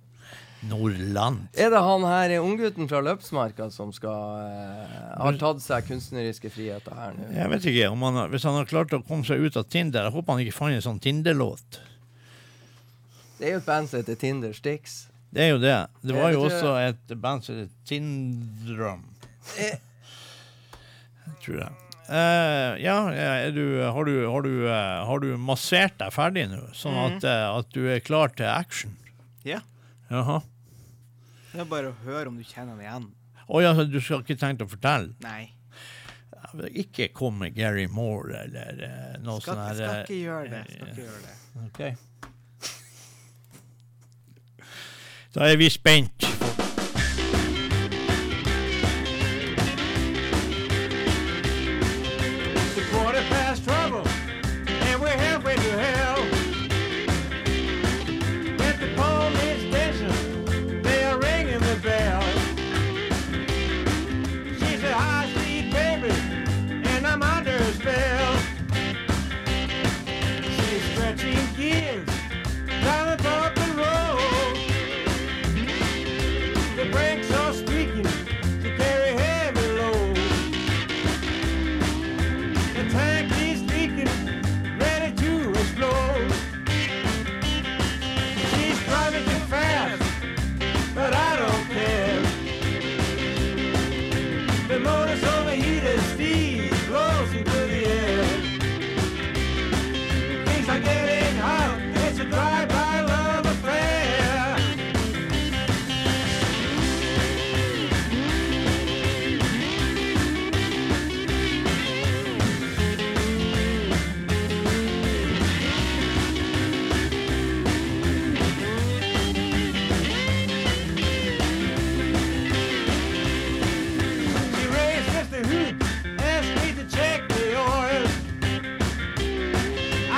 Nordland. Er det han her unggutten fra Løpsmarka som skal uh, har tatt seg kunstneriske friheter her nå? Jeg vet ikke, om han, har- Hvis han har klart å komme seg ut av Tinder Jeg håper han ikke fant en sånn Tinder-låt. Det er jo et band som heter Tinder Sticks. Det er jo det. Det var jo også et band som heter Tindrum. Eh. Tror jeg. Uh, ja, er du, har, du, har, du, har du massert deg ferdig nå, sånn at, eh, at du er klar til action? Ja. Jaha. Det er bare å høre om du kjenner den igjen. Å ja, så du skal ikke tenke å fortelle? Nei. Ikke kom med Gary Moore eller uh, noe Skal, sånt Skal, skal eh, ikke gjøre det. Skal ikke gjøre det. Okay. Da er vi spent.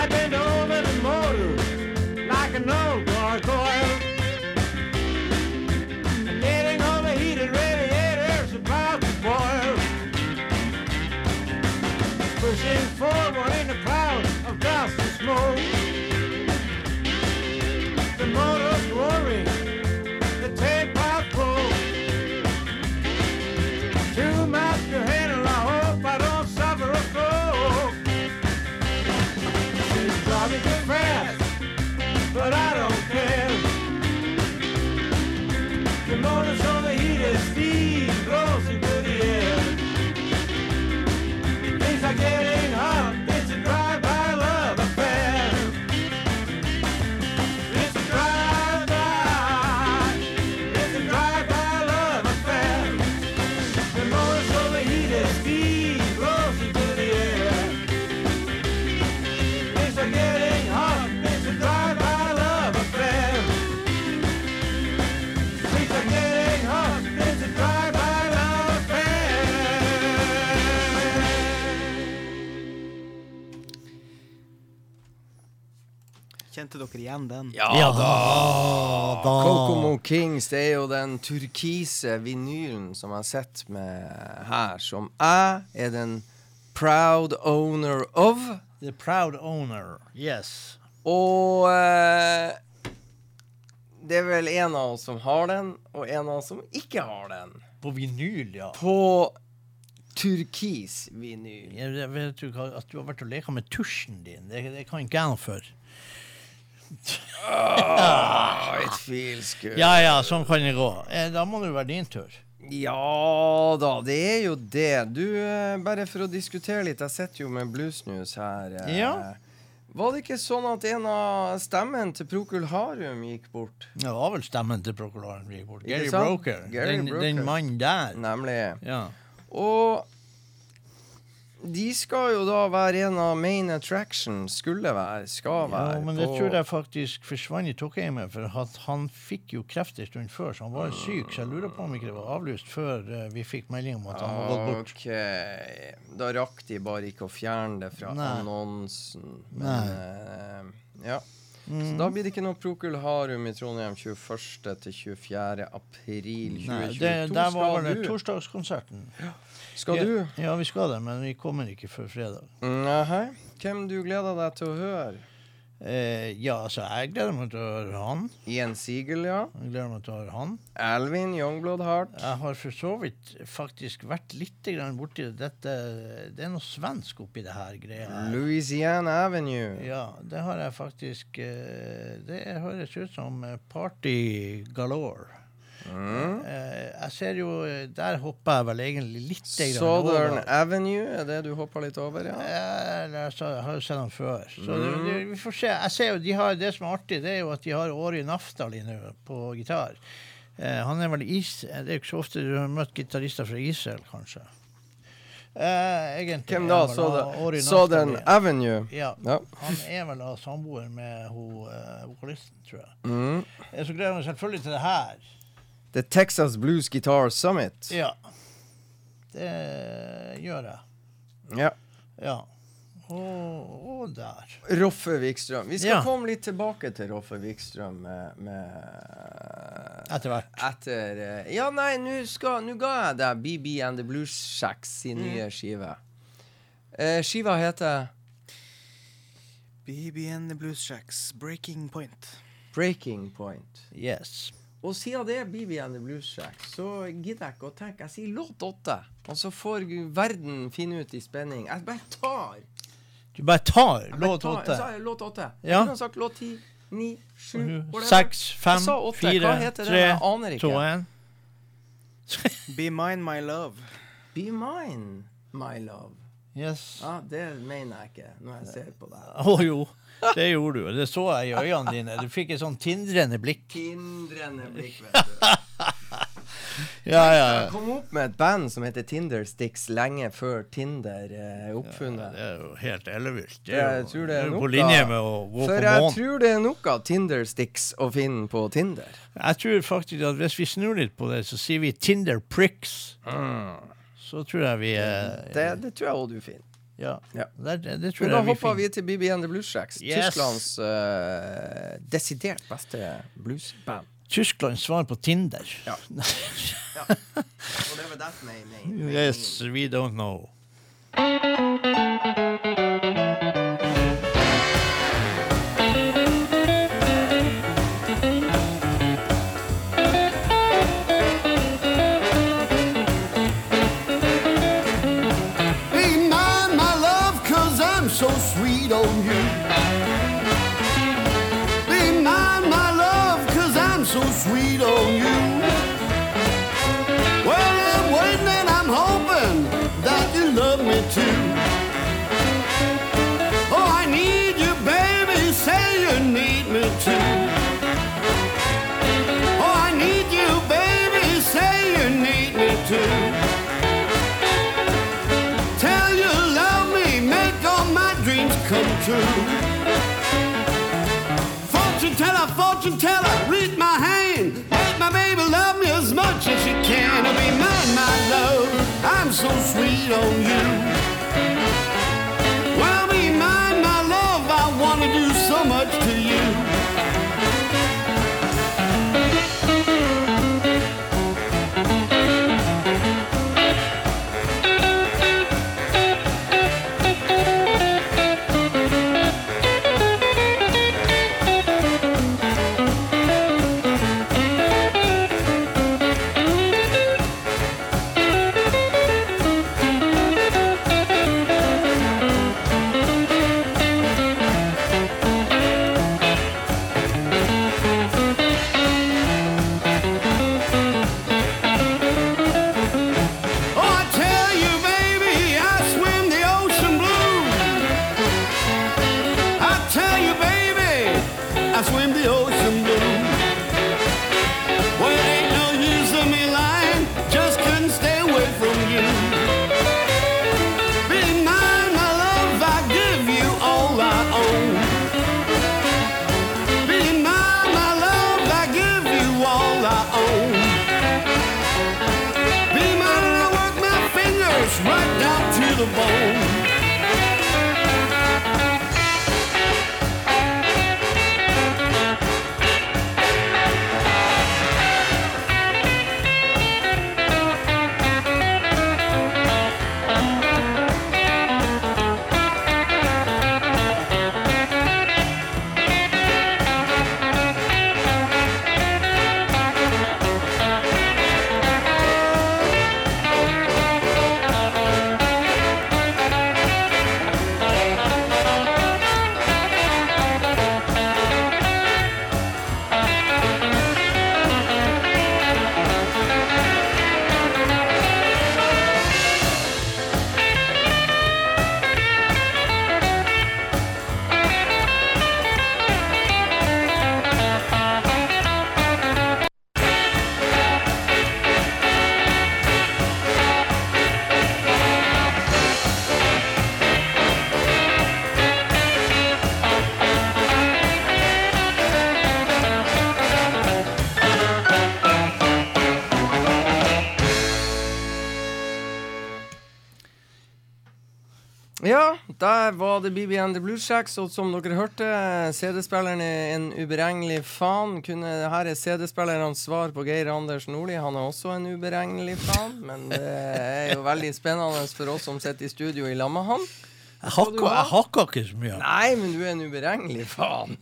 I bend over the motor like an old Kjente dere igjen den? Ja, Ja da! da. Kokomo Kings, det er jo den turkise vinylen som jeg sitter med her, som jeg er den proud owner of. The proud owner. Yes. Og eh, det er vel en av oss som har den, og en av oss som ikke har den. På vinyl, ja. På turkis vinyl. Jeg jeg vet du At du har vært og leka med tusjen din, det, det kan ikke jeg noe for. Ah, it feels good. Ja ja, sånn kan det gå. Eh, Da må det jo være din tur. Ja da, det er jo det. Du, eh, bare for å diskutere litt, jeg sitter jo med Bluesnews her. eh. Ja. Var det ikke sånn at en av stemmen til Prokul Harum gikk bort? Det var vel stemmen til Prokul Harum gikk bort. Gary? Broker. Gary den, Broker. den mannen der. Nemlig. Ja. Og de skal jo da være en av main attraction, skulle være, skal være. ja, men det tror jeg faktisk forsvant i Tokheimet, for han fikk jo kreft en stund før, så han var syk, så jeg lurer på om ikke det var avlyst før eh, vi fikk melding om at han var gått bort. Ok, da rakk de bare ikke å fjerne det fra Nei. annonsen. Men, Nei. Mm. eh, ja. Så da blir det ikke noe Prokul Harum i Trondheim 21. til 24. april 2022. Nei, det, der var det torsdagskonserten. du? Skal du? Ja, vi skal det, men vi kommer ikke før fredag. Nei. Hvem du gleder deg til å høre? Eh, ja, altså, jeg gleder meg til å høre han. Jens Siegel, ja. Jeg gleder meg til å høre han. Alvin Youngblood Heart. Jeg har for så vidt faktisk vært litt borti det. Dette, det er noe svensk oppi det her greia. her. Louisiana Avenue. Ja, det har jeg faktisk eh, Det høres ut som eh, party galore. Mm. Jeg ser jo eh, Der hopper jeg vel egentlig litt Southern over. Avenue, er det du hopper litt over, ja? Eh, jeg jeg har jo sett dem før. Så Mm. det, vi får se. Jeg ser jo, de har, Det som er artig, det er jo at de har Åri Naftali nå på gitar. Eh, han er vel is... Det er jo ikke så ofte du har møtt gitarister fra Israel, kanskje. Eh, egentlig Hvem da? Southern, Southern Avenue? Ja. Ja. Han er vel da samboer med ho, eh, vokalisten, tror jeg. Mm. Eh, Så gleder jeg meg selvfølgelig til det her. The Texas Blues Guitar Summit. Ja. Det gjør jeg. Ja. Ja. Og, og der. Roffe Wikstrøm. Vi skal Ja. komme litt tilbake til Roffe Wikstrøm med, med Etter hvert. Etter eh, Ja, nei, nå ga jeg deg BB and the Blues Shacks sin Mm. nye skive. Eh, skiva heter BB and the Blues Shacks, Breaking Point. Breaking Point. Yes. Og siden det blir vi and the Blues Shacks, så gidder jeg ikke å tenke. Jeg sier låt åtte. Og så får verden finne ut i spenning. Jeg bare tar. Du bare tar låt åtte. Jeg sa låt åtte. Ja. Jeg kunne sagt låt ti, ni, sju. Seks, fem, fire, tre, to, én. Be mine, my love. Be mine, my love. Yes. Ja, det mener jeg ikke når jeg ser på deg. Å jo, det gjorde du. Det så jeg i øynene dine. Du fikk et sånn tindrende blikk. Tindrende blikk, vet du. Ja, ja, Jeg kom opp med et band som heter Tindersticks lenge før Tinder eh, er oppfunnet. Det er jo helt ellevilt. Det er jo, tror det det er jo på linje med å gå For på jeg tror det er nok av Tindersticks å finne på Tinder. Jeg tror faktisk at hvis vi snur litt på det, så sier vi Tinder pricks. Så tror jeg vi er Det, det tror jeg òg du finner. Ja. Ja. Der, det, tror Men da hopper vi til BB and the Blues Shacks. Yes. Tysklands uh, desidert beste bluesband. Tysklands svar på Tinder. Ja. ja. det that may er. Yes, we don't know. So sweet on you. Be mine, my love, cause I'm so sweet on you. BB and the Blue og som dere hørte, CD-spilleren er en uberegnelig faen. Kunne, her er CD-spillernes svar på Geir Anders Nordli. Han er også en uberegnelig faen, men det er jo veldig spennende for oss som sitter i studio i lag med han. Jeg hakker, ikke så mye. Nei, men du er en uberegnelig faen.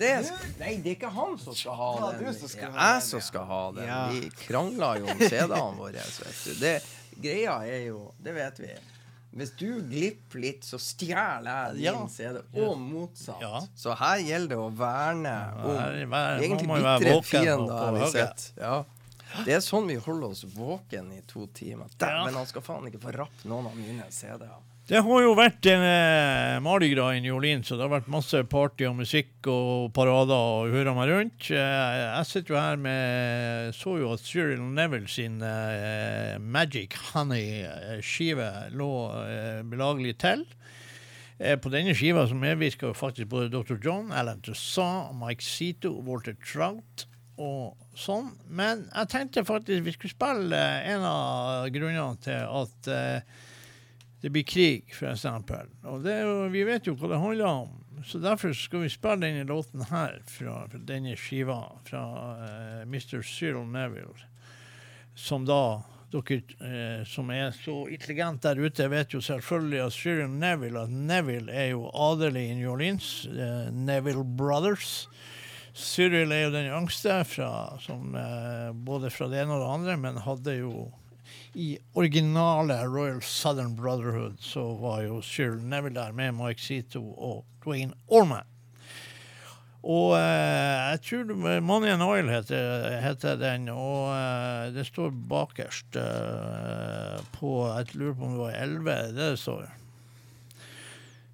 Det er, nei, det er ikke han som skal ha Ja, den. du som skal Det er den, jeg som skal ha den. Vi krangler jo om CD-ene våre. Vet du. Det, greia er jo Det vet vi. Hvis du glipper litt, så stjeler jeg din. CD. Og motsatt. Ja. Så her gjelder det å verne om vær, vær, egentlig bitre fiender. Ja. Det er sånn vi holder oss våken i to timer. Dæven, Ja. han skal faen ikke få rappe noen av mine CD-er. Det har jo vært eh, Mardi Gras i New Orleans, så det har vært masse party og musikk og parader og hører meg rundt. Eh, jeg sitter jo her med Så jo at Cyril Neville sin eh, Magic Honey-skive lå eh, belagelig til. Eh, på denne skiva så medvirka faktisk både Dr. John, Alan Toussaint, Mike Zito, Walter Trout og sånn. Men jeg tenkte faktisk vi skulle spille eh, en av grunnene til at eh, det blir krig, eksempel. Og det er vi vet jo hva det handler om. Så derfor skal vi spille denne låten her fra, fra denne skiva fra uh, Mr. Cyril Neville. Som da dere eh, som er så intelligent der ute, vet jo selvfølgelig at Cyril Neville at Neville er jo adelig i New Orleans. Eh, Neville Brothers. Cyril er jo den yngste, fra, som, eh, både fra det ene og det andre, men hadde jo i originale Royal Southern Brotherhood så var jo Cyril Neville der med Mike Zito og Dwayne Orman. Og eh, jeg tror Money and Oil heter, heter den, og eh, det står bakerst eh, på Jeg lurer på om det var 11, det er det det står.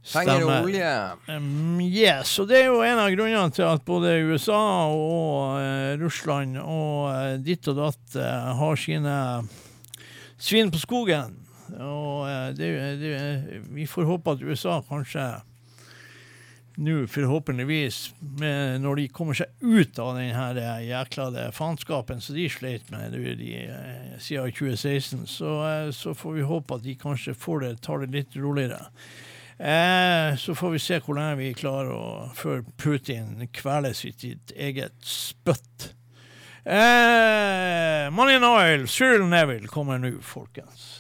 Penger og olje. Um, yes, og det er jo en av grunnene til at både USA og eh, Russland og eh, ditt og datt eh, har sine svin på skogen. Og eh, det, det, vi får håpe at USA kanskje nå forhåpentligvis, når de kommer seg ut av den her eh, jækla faenskapen som de sleit med de, de, eh, siden 2016, så, eh, så får vi håpe at de kanskje får det, tar det litt roligere. Eh, så får vi se hvor lenge vi klarer å før Putin kveles sitt eget spytt. Eh, Money and Oil, Cyril Neville kommer nå, folkens.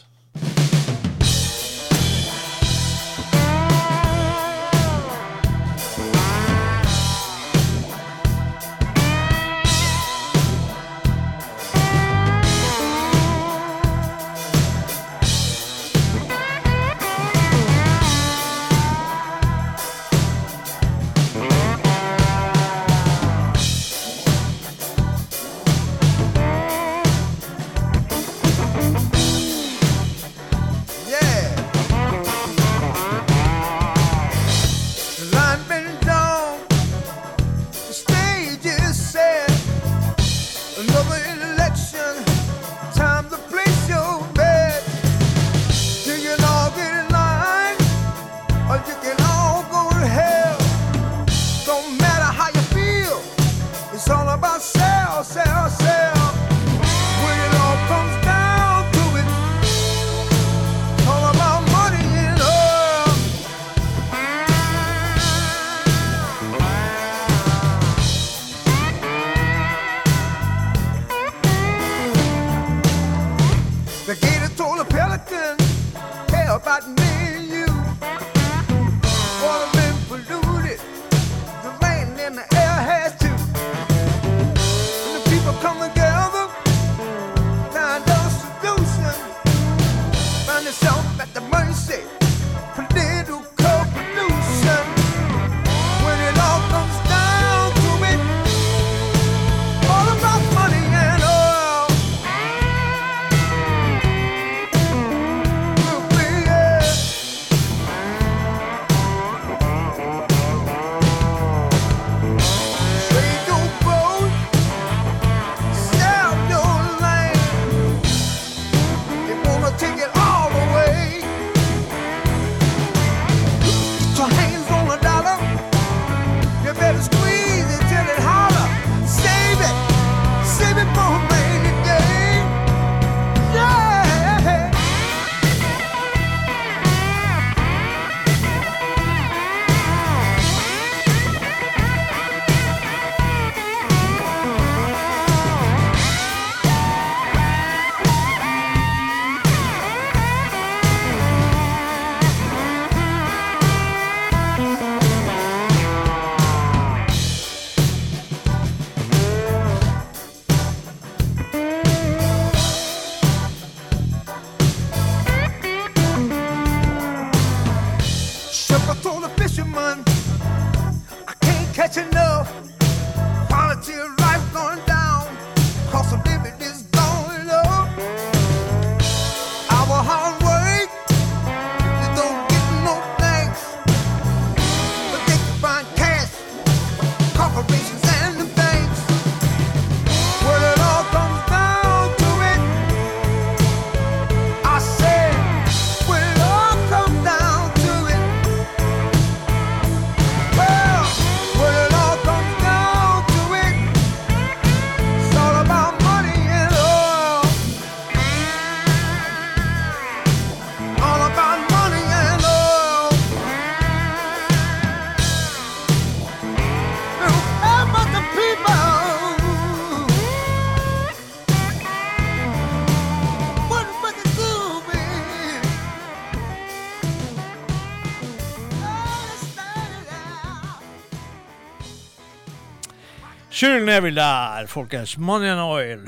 Cyril Neville der, folkens. Money and Oil.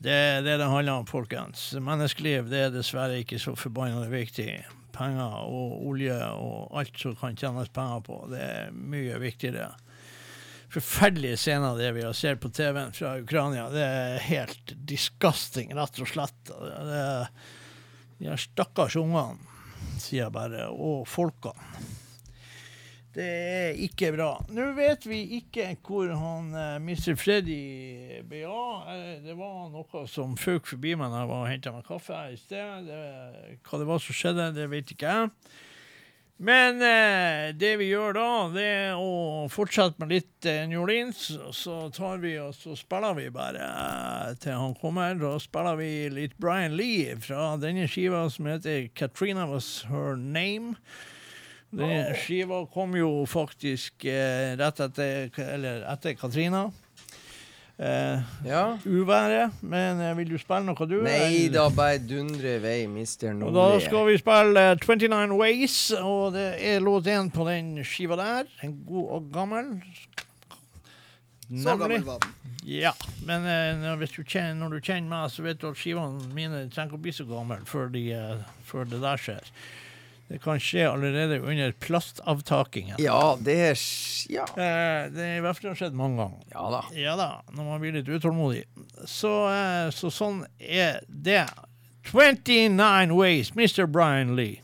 Det, er det det handler om, folkens. Menneskeliv det er dessverre ikke så forbanna viktig. Penger og olje og alt som kan tjenes penger på, det er mye viktigere. Forferdelige scener det vi har sett på TV-en fra Ukraina. Det er helt disgusting, rett og slett. Det er, de stakkars ungene, sier jeg bare, og folkene. Det er ikke bra. Nå vet vi ikke hvor han uh, Mr. Freddy ble av. Eh, Det var noe som føk forbi meg da jeg var og henta meg kaffe her i sted. Det, hva det var som skjedde, det vet ikke jeg. Men eh, det vi gjør da, det er å fortsette med litt eh, New Orleans. Så tar vi og så spiller vi bare eh, til han kommer. Da spiller vi litt Brian Lee fra denne skiva som heter 'Katrina Was Her Name'. Den skiva kom jo faktisk eh, rett etter, eller etter Katrina. Eh, Ja. uværet. Men eh, vil du spille noe, du? Nei da, bare dundre i vei, mister Nordli. da skal vi spille eh, 29 Ways, og det er låt én på den skiva der. En god og gammel. Så gammel var den. Ja, men eh, du kjenner, når du kjenner meg, så vet du at skivene mine trenger ikke å bli så gamle før, de, eh, før det der skjer. Det kan skje allerede under plastavtakingen. Ja, det er Ja. Eh, det er i hvert fall skjedd mange ganger. Ja da. Ja da, når man blir litt utålmodig. Så, eh, så sånn er det. 29 Ways, Mr. Brian Lee.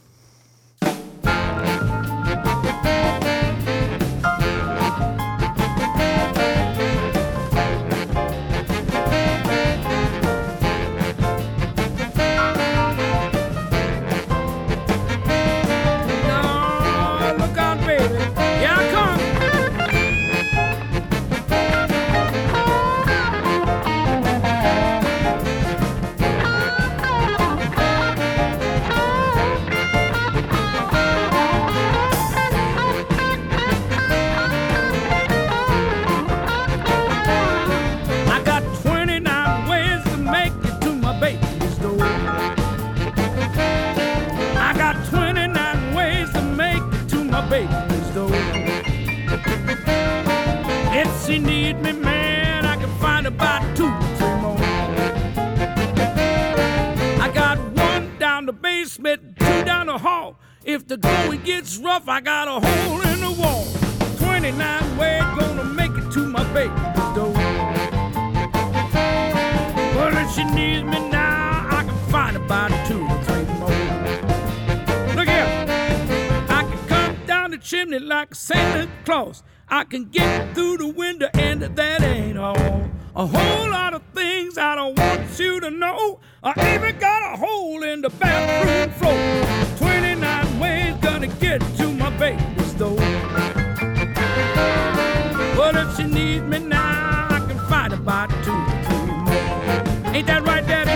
Need me, man, I can find about two, three more. I got one down the basement, two down the hall. If the going gets rough, I got a hole in the wall. 29 ways gonna make it to my baby's door. Well, if she needs me now, I can find about two three more. Look here, I can come down the chimney like Santa Claus. I can get through the window, and that ain't all. A whole lot of things I don't want you to know. I even got a hole in the bathroom floor. 29 ways gonna get to my baby's door. But if she needs me now, I can find about two three more. Ain't that right, Daddy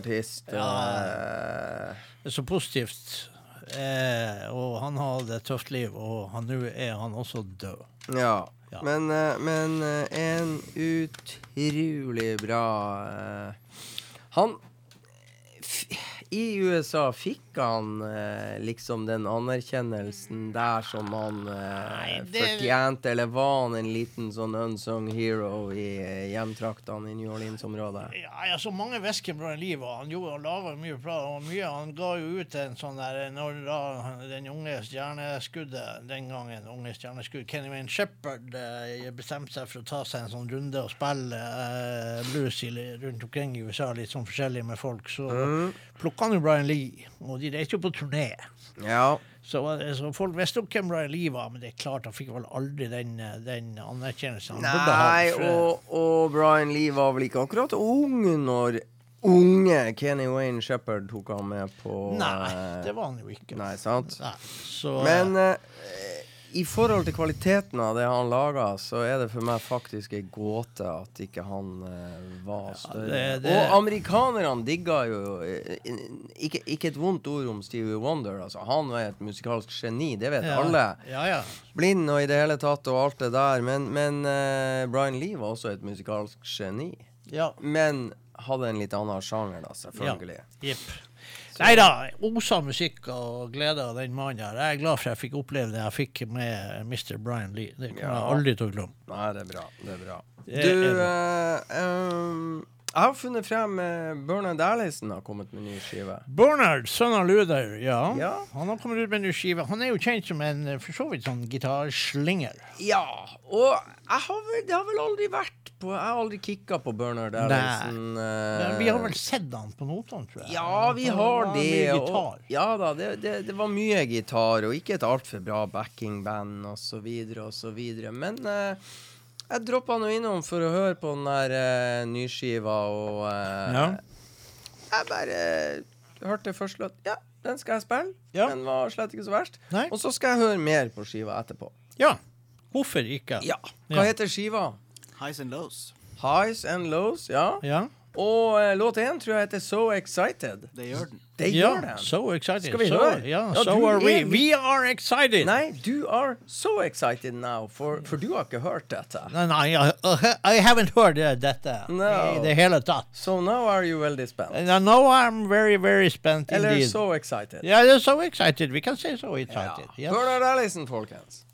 artist. Ja. eh, Det er så positivt. Eh, og han har et tøft liv, og nå er han også død. Ja. Ja. Men, eh, men eh, en utrolig bra eh, Han f I USA fikk han eh, liksom den anerkjennelsen der som han eh, det- fortjente, eller var han en liten sånn unsung hero i eh, hjemtraktene i New Orleans-området? Ja, ja, så mange væsker i livet, Han gjorde og laga mye bra. Og mye, han ga jo ut en sånn der Når da den unge stjerneskuddet den gangen, unge stjerneskudd, Kenny Wayne Shepherd eh, bestemte seg for å ta seg en sånn runde og spille eh, blues i, rundt omkring i USA, litt sånn forskjellig med folk, så Mm. Plukka han jo Brian Lee. Og de reiste jo på turné. Ja. Så, så folk visste jo hvem Brian Lee var, men det er klart han fikk vel aldri den, den anerkjennelsen han burde. Nei, og, og Brian Lee var vel ikke akkurat ung når unge Kenny Wayne Shepherd tok han med på Nei, det var han jo ikke. Nei, sant? Nei, så, Men eh, i forhold til kvaliteten av det han laga, så er det for meg faktisk ei gåte at ikke han uh, var større. det- det- Og amerikanerne digga jo eh, ikke, ikke et vondt ord om Stevie Wonder. Altså, han var et musikalsk geni, det vet ja, alle. Ja, ja. Blind og i det hele tatt og alt det der. Men, men uh, Brian Lee var også et musikalsk geni. ja. Men hadde en litt annen sjanger, da, selvfølgelig. Jepp. Nei da, osa musikk og glede av den mannen der. Jeg er glad for jeg fikk oppleve det jeg fikk med Mr. Brian Lee. Det kommer Ja. jeg aldri til å glemme. Nei, det er bra. Det er bra. Det Du, er eh, um, jeg har funnet frem uh, Bernard Allison har kommet med ny skive. Bernard, sønn av Luther, ja. Ja. Han har kommet ut med en ny skive. Han er jo kjent som en eh, for så vidt sånn gitarslinger. Ja, og jeg har vel, det har vel aldri vært på Jeg har aldri kicka på Bernard Allison. Uh, vi har vel sett han på notene, tror jeg. Ja, vi har var det. Og, ja da, det, det, det var mye gitar, og ikke et altfor bra backingband osv. osv. Men uh, jeg droppa nå innom for å høre på den der uh, nyskiva, og eh, Ja. jeg bare hørte først at ja, den skal jeg spille. Ja. Den var slett ikke så verst. Nei. Og så skal jeg høre mer på skiva etterpå. ja. Hvorfor ikke? Ja. Hva Ja. heter skiva? Highs and lows. Highs and Lows, ja. Ja. Og eh, låt én tror jeg heter So Excited. Det gjør den. Det ja. den. So excited. Skal vi so, høre? Ja, Ja, so are we. We are excited. Nei, du are so excited now, for, for du har ikke hørt dette. Nei, nei, I, I haven't heard uh, dette No. i det hele tatt. So now are you veldig spent? Now I'm very, very spent Eller indeed. so excited? Yeah, so excited. We can say so Ja. excited. Yes. Bernard Allison, folkens.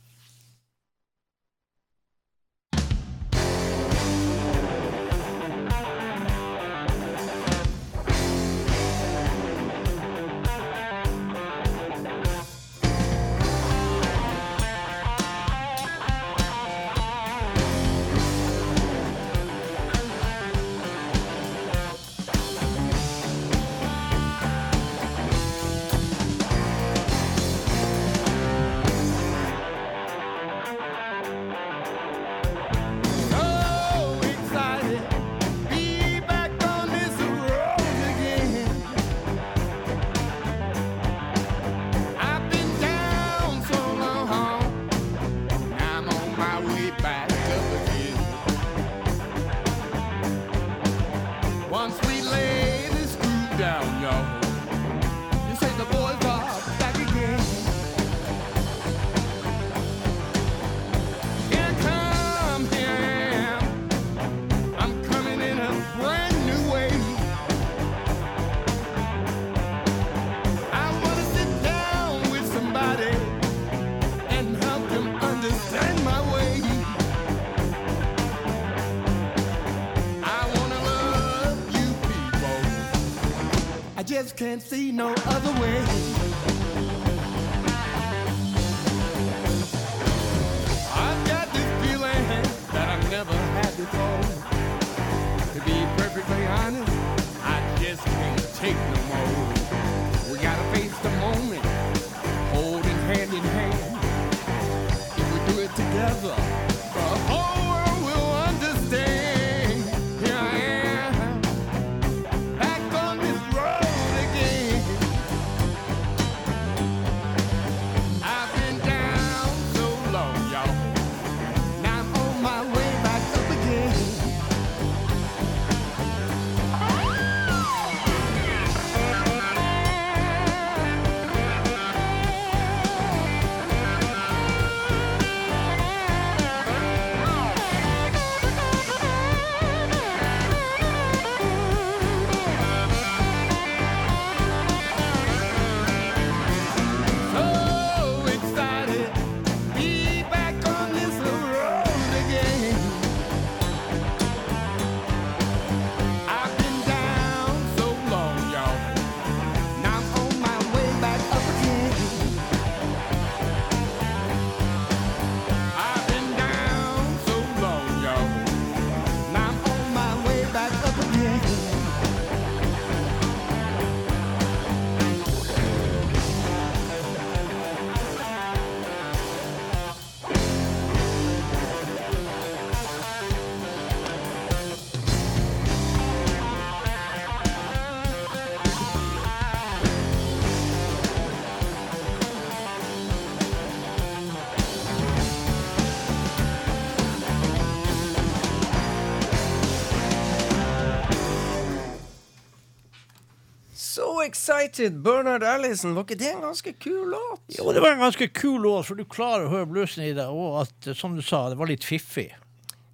Just can't see no other way. I've got this feeling that I've never had before. To be perfectly honest, I just can't take no Excited! Bernard Allison, var ikke det en ganske kul låt? Jo, det var en ganske kul låt, for du klarer å høre bluesen i det, og at, som du sa, det var litt fiffig.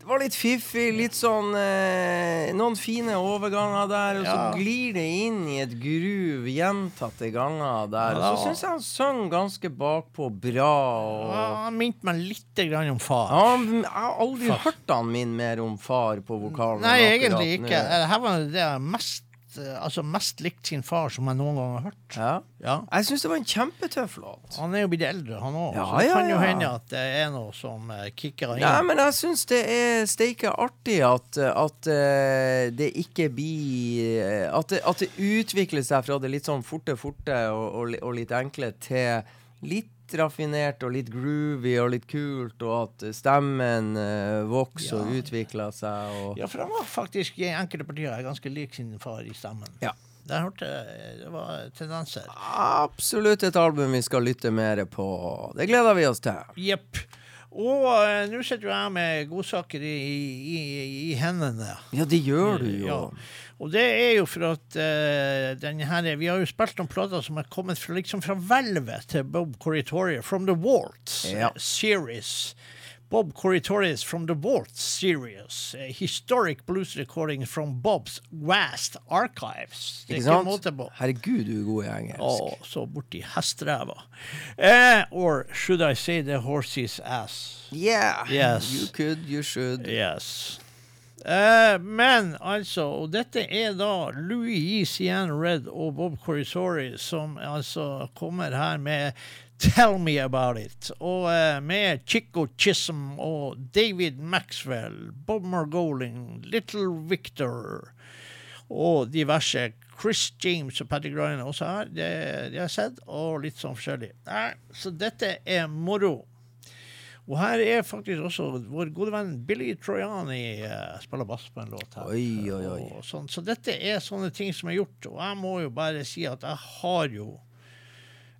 Det var litt fiffig, litt sånn eh, Noen fine overganger der, og så Ja. glir det inn i et groove gjentatte ganger der. Ja, Og så syns jeg han sang ganske bakpå bra. Og Ja, Han minte meg litt grann om far. han, jeg har aldri far. hørt han min mer om far på vokalen. Nei, egentlig ikke. Det her var det jeg mest, eh, altså mest likt sin far som jeg noen gang har hørt. Ja. Ja. Jeg syns det var en kjempetøff låt. Han er jo blitt eldre, han òg. Ja, så det kan jo hende at det er noe som uh, kicker inn. Nei, men jeg syns det er steike artig at, at eh, det ikke blir eh, at, det, at det utvikler seg fra det litt sånn forte, forte og, og, og litt enkle til litt raffinert og litt groovy og litt kult, og at stemmen uh, vokser og Ja. utvikler seg. Og, Ja, for han var faktisk i enkelte partier ganske lik sin far i stemmen. Ja. Der hørte det var tendenser. Absolutt et album vi skal lytte mer på. Det gleder vi oss til. Jepp. Og eh, nå sitter jo jeg med godsaker i, i, i hendene. Ja, det gjør du jo. Ja. Og det er jo for at eh, den her, Vi har jo spilt noen plater som er kommet fra, liksom fra hvelvet til Bob Corritoria, From the Waltz Ja. series. Bob Corritorius from the Vault series. A historic blues recording from Bob's vast archives. Det er Ikke ikke sant? måte på. Herregud, du er god i engelsk. Å, så borti hesteræva. Eh, or should I say the horse's ass? Yeah. Yes. You could, you should. Yes. Eh, men altså, og dette er da Louis Cian Red og Bob Corisori som altså kommer her med Tell Me About It. Og uh, med Chico Chisholm og David Maxwell, Bob Margoling, Little Victor og diverse. Chris James og Patty er også her, det, det har sett, og litt sånn forskjellig. Nei, så dette er moro. Og her er faktisk også vår gode venn Billy Trojani uh, spiller bass på en låt her. Oi, oi, oi. Og sånn. Så dette er sånne ting som er gjort. Og jeg må jo bare si at jeg har jo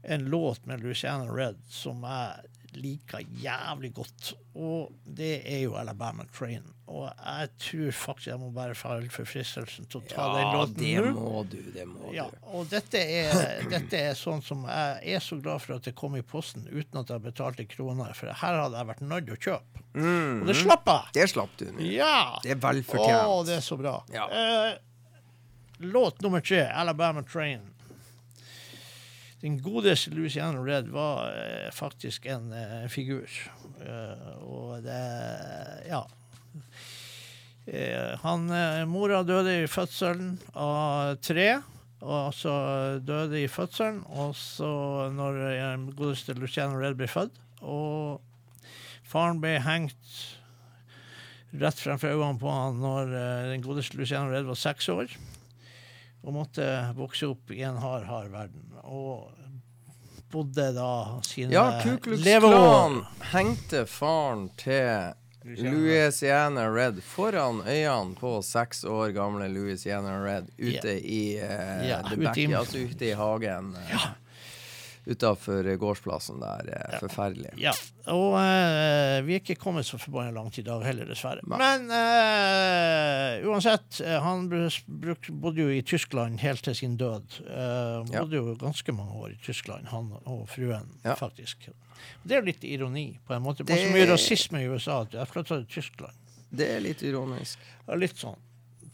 en låt med Luciana Red som jeg liker jævlig godt. Og det er jo Alabama Train. Og jeg tror faktisk jeg må bare falle for fristelsen til å ta den Ja, det må du, det må Ja, du. og dette er, dette er sånn som jeg er så glad for at det kom i posten uten at jeg betalte kroner, for her hadde jeg vært nødt til å kjøpe. Og det slapp jeg! Det slapp du nå. Ja! Det er velfortjent. Å, det er så bra. Ja. Eh, låt nummer tre, 'Alabama Train'. Den godeste Louisiana Red var eh, faktisk en eh, figur. Eh, og det Ja. Eh, han, eh, mora døde i fødselen av tre. Og så døde i fødselen, og så når den godeste Luciano Red ble født, og faren ble hengt rett fremfor øynene på han når eh, den godeste Luciano Red var seks år, og måtte vokse opp i en hard, hard verden. Og bodde da sine Ja, leveår. Hengte faren til Louisiana Red foran øynene på seks år gamle Louisiana Red ute i uh, Ja, the ute back, i- altså ute i hagen. Eh, Utafor gårdsplassen der. Ja. Forferdelig. Ja, og uh, vi er ikke kommet så forbanna langt i dag heller, dessverre. Men uh, uansett, eh, han bruk, bodde jo i Tyskland helt til sin død. Uh, Ja. bodde jo ganske mange år i Tyskland, han og fruen, Ja. faktisk. Det er jo litt ironi, på en måte. Det er så mye rasisme i USA at jeg flytta til Tyskland. Det er litt ironisk. Ja, litt sånn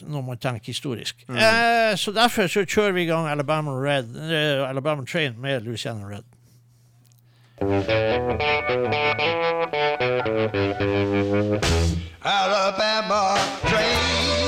når man tenker historisk. Eh, så derfor så kjører vi i gang Alabama Red, eh, Alabama Train med Louisiana Red. Alabama train.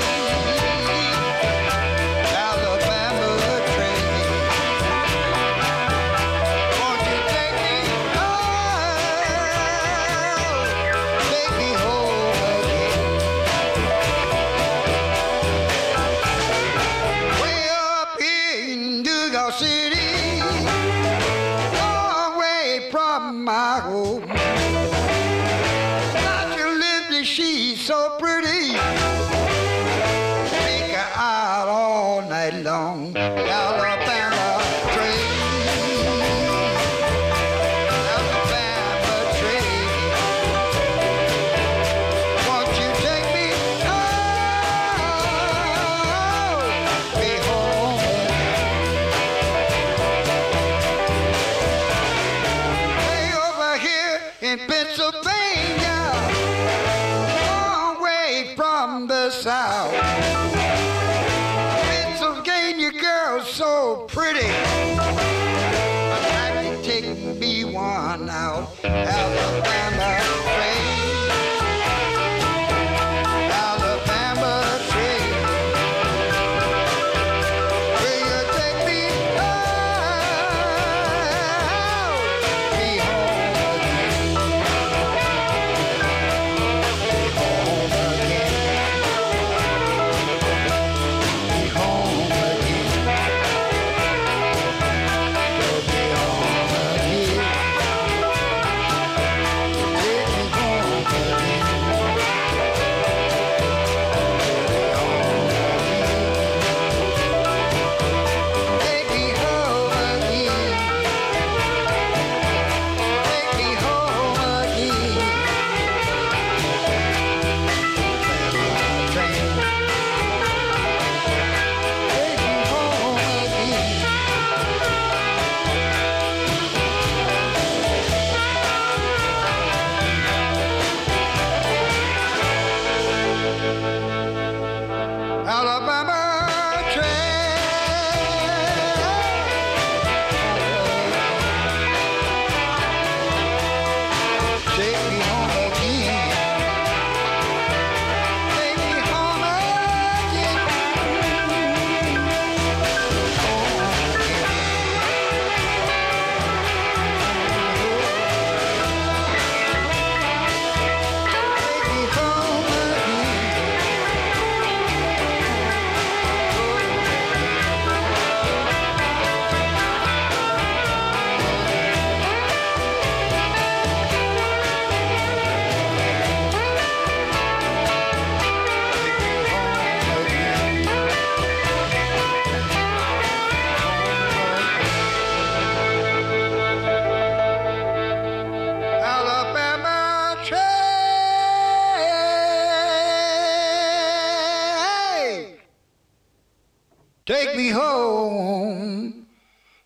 Me home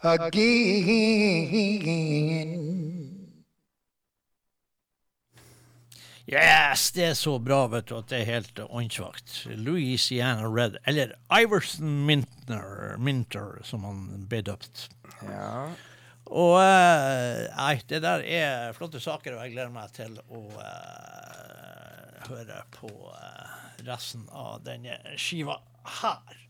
again. Yes, det er så bra, vet du, at det er helt åndssvakt. Louisiana Red, eller Iverson Minter, Minter som han ble døpt. Ja. Og eh, nei, det der er flotte saker, og jeg gleder meg til å uh, høre på uh, resten av denne skiva her.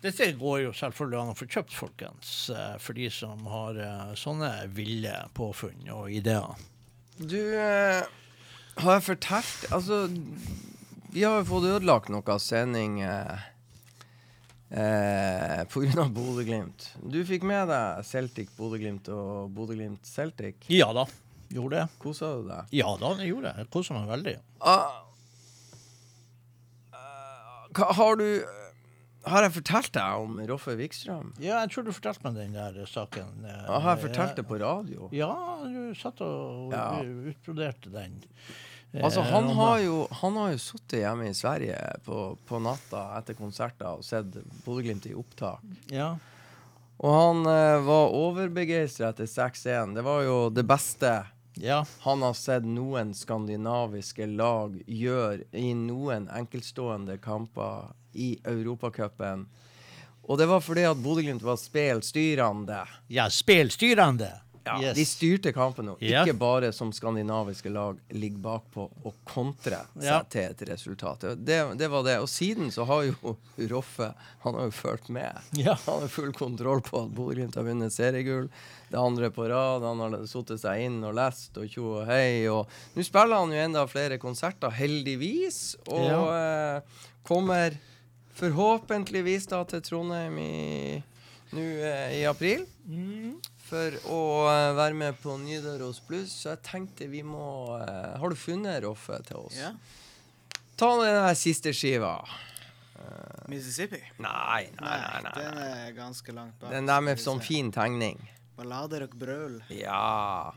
Dette går jo selvfølgelig an å få kjøpt, folkens, eh, for de som har eh, sånne ville påfunn og ideer. Du, eh, har fortalt Altså, vi har jo fått ødelagt noe sending eh, eh, av Bodø-Glimt. Du fikk med deg Celtic Bodø-Glimt og Bodø-Glimt Celtic. Ja da, gjorde det. Kosa du deg? Ja da, jeg gjorde jeg. Jeg kosa meg veldig. Ah, hva har du Har jeg fortalt deg om Roffe Wikstrøm? Ja, jeg tror du fortalte meg den der saken. eh, Ah, Har jeg fortalt det på radio? Ja, du satt og Ja. utbroderte den. Eh, Altså, han har jo, han har jo sittet hjemme i Sverige på, på natta etter konserter og sett Bodø-Glimt i opptak. Ja. Og han eh, var overbegeistra etter 6-1. Det var jo det beste ja. han har sett noen skandinaviske lag gjøre i noen enkeltstående kamper i Europacupen. Og det var fordi at Bodø-Glimt var spelstyrende. Ja, spelstyrende. Ja, Yes. De styrte kampen, og ikke bare som skandinaviske lag ligger bakpå og kontrer seg Ja. til et resultat. Det, det var det. Og siden så har jo Roffe Han har jo fulgt med. Yeah. Han har full kontroll på at Bodø-Glimt har vunnet seriegull. Det andre på rad. Han har satt seg inn og lest og tjo og hei. Og nå spiller han jo enda flere konserter, heldigvis. Og eh, kommer forhåpentligvis da til Trondheim i, nå eh, i april for å eh, være med på Nidaros Blues. Så jeg tenkte vi må eh, Har du funnet Roffe til oss? Ja. Ta den der siste skiva. Mississippi. Nei, nei, nei. nei, Den er ganske langt bak. Den der med sånn fin tegning. Ballader og brøl. Ja.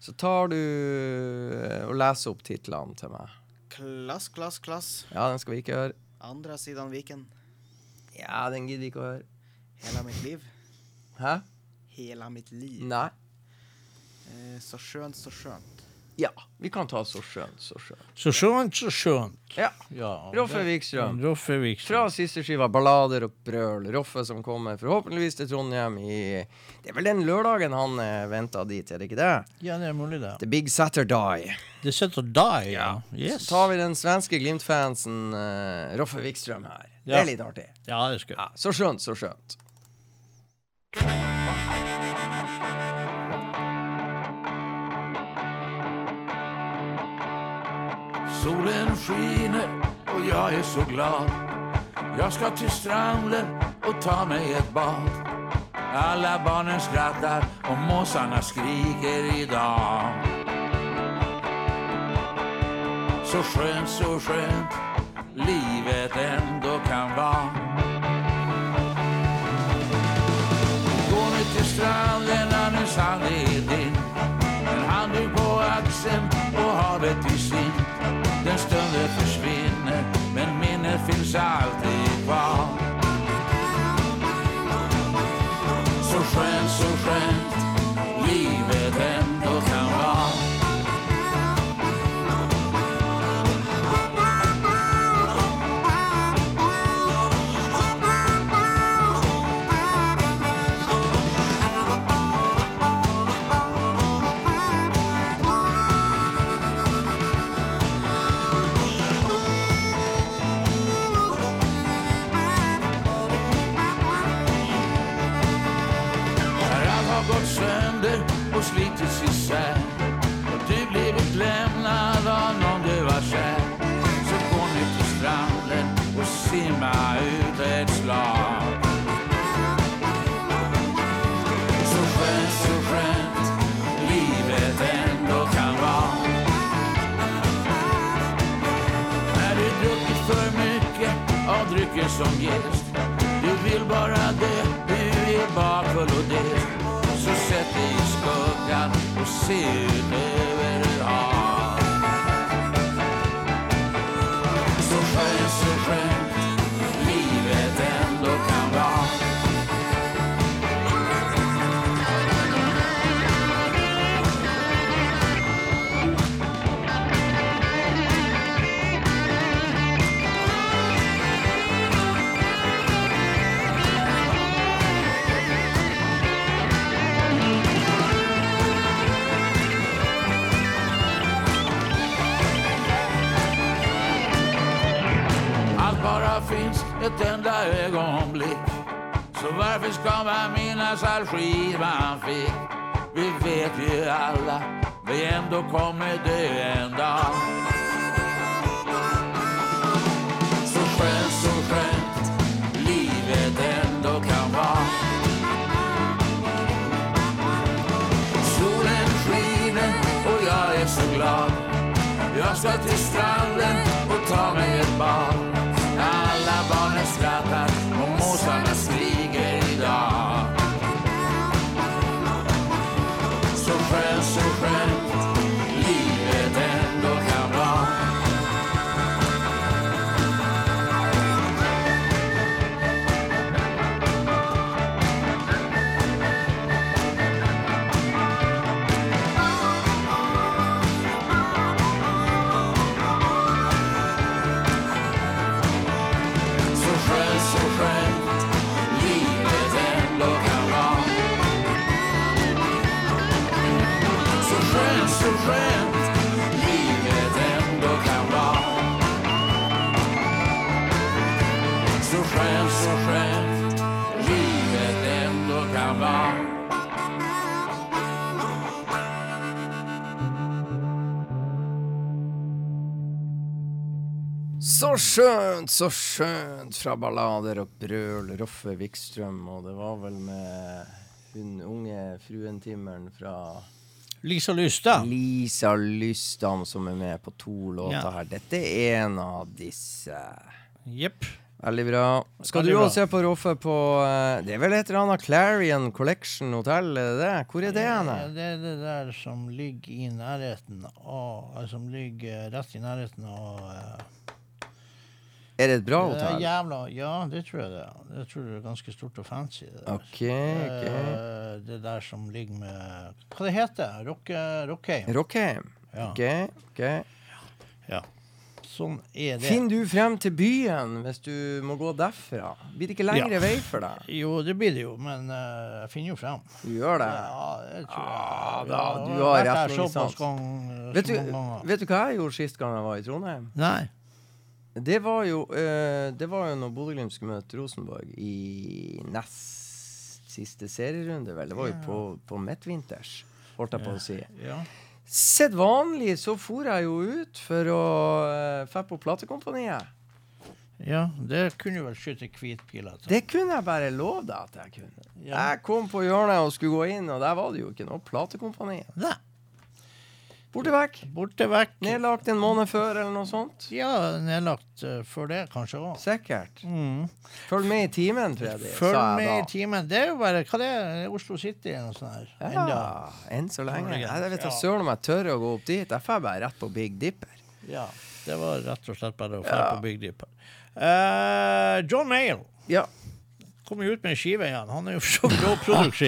Så tar du og leser opp titlene til meg. Klass, klass, klass. Ja, den skal vi ikke høre. Andra av Viken. Ja, den gidder ikke å høre. Hela mitt liv. Hæ? Hela mitt liv. Nei. Eh, så skjønt, så skjønt. Ja, vi kan ta Så skjønt, så skjønt. Så skjønt, så skjønt. Ja. Ja, Roffe det- Wikstrøm. Roffe Fra siste skiva 'Ballader og brøl'. Roffe som kommer forhåpentligvis til Trondheim i Det er vel den lørdagen han er venta dit, er det ikke det? Ja, det er mulig, det. The Big Saturday. The Saturday, ja. Yes. Så tar vi den svenske Glimt-fansen uh, Roffe Wikstrøm her. Det Ja. er litt artig. Ja, det skal Ja, så skjønt, så skjønt. Solen skiner og jeg er så glad. Jeg skal til stranden og ta meg et bad. Alla barnen skrattar og måsarna skriker i dag. Så skjønt, så skjønt livet ändå kan vara Gå nu till stranden, Anders han är din. En handduk på axeln och havet i sin salti un po'. Som gäst Du vill bara det, du är bakfull och det Så sätt dig i skuggan och se ut finns ett enda ögonblick Så varför ska man minnas all skit man fick? Vi vet ju alla vi ändå kommer dö en dag. Så skönt, så skönt livet ändå kan vara Solen skiner och jag är så glad. Jag ska till stranden och ta mig ett bad skjønt, så skjønt fra ballader og brøl, Roffe Wikstrøm. Og det var vel med hun unge fruentimmeren fra Lisa Lystad. Lisa Lystad som er med på to låter Ja. her. Dette er en av disse. Jepp. Veldig bra. Skal Veldig du òg se på Roffe på eh, Det er vel et eller annet Clarion Collection Hotel? Er det? Hvor er det hen? det er det der som ligger i nærheten av altså, Som ligger rett i nærheten av eh, Er det et bra det hotell? jævla Ja, det tror jeg det er. Det tror jeg er ganske stort og fancy. Det der. OK. ok Eh, det der som ligger med Hva det heter Rocke, Rockheim. Rockheim. Ja. OK. ok ja. Sånn er det. Finner du frem til byen hvis du må gå derfra? Blir det ikke lengre Ja. vei for deg? Jo, det blir det jo, men uh, jeg finner jo frem. Du gjør det? Ja, det tror jeg. Ah, da, du har rett og slett. gang- Vet du, vet du hva jeg gjorde sist gang jeg var i Trondheim? Nei. Det var jo, eh, det var jo når Bodø-Glimt skulle møte Rosenborg i nest siste serierunde, vel. Det var jo på, på midtvinters, holdt jeg på å si. Ja. Sett vanlig så for jeg jo ut for å uh, dra på platekompaniet. ja, det kunne du vel skyte hvit pil etter. Det kunne jeg bare love deg at jeg kunne. Ja. Jeg kom på hjørnet og skulle gå inn, og der var det jo ikke noe platekompani. Nei. Borte vekk. Borte vekk. Nedlagt en måned før, eller noe sånt. Ja, nedlagt uh, før det, kanskje òg. Sikkert. Mm. Følg med i timen, Freddy, Følg sa med da. i timen. Det er jo bare Hva det er Oslo City eller noe sånt her? Enda. Ja, enn så lenge. Muligens. Jeg vet da Ja. søren om jeg tør å gå opp dit. Jeg drar bare rett på Big Dipper. Ja. Det var rett og slett bare å dra Ja. på Big Dipper. Uh, John Mayle Ja. Kom jo ut med en skive igjen. Han er jo så bra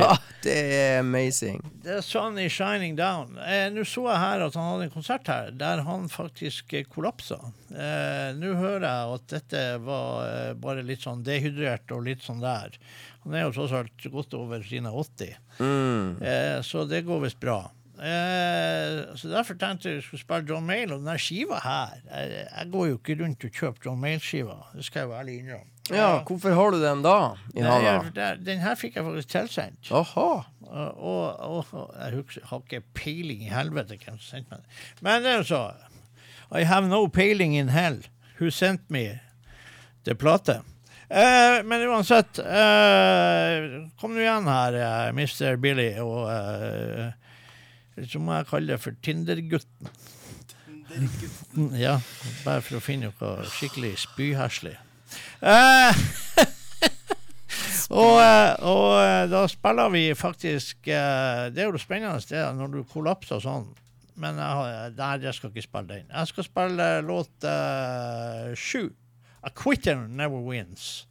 Ah, det er amazing. The sun is shining down. Eh, Nå så jeg her at han hadde en konsert her der han faktisk eh, kollapsa. Eh, Nå hører jeg at dette var eh, bare litt sånn dehydrert og litt sånn der. Han er jo tross alt godt over sine 80, Mm. eh, så det går visst bra. Eh, så Derfor tenkte jeg jeg skulle spille John Mayle. Og denne skiva her Jeg, jeg går jo ikke rundt og kjøper John Mayle-skiva. det skal jeg jo ærlig innrømme. Ja, hvorfor har du den da i Nei, jeg- der- den her fikk jeg faktisk tilsendt. Aha. Og, og, og jeg husker, har ikke peiling i helvete hvem som sendte meg det. Men det er jo så I have no peiling in hell. Who sent me the plate? Eh, men uansett, eh, kom nå igjen her, eh, Mr. Billy, og eh, så må jeg kalle det for Tindergutten. Tindergutten. Ja, bare for å finne noe skikkelig spyheslig. Eh, og, eh, og eh, da spiller vi faktisk Det er jo spennende det når du kollapser sånn. Men jeg, nei, jeg skal ikke spille den. Jeg skal spille låt sju. A quitter never wins.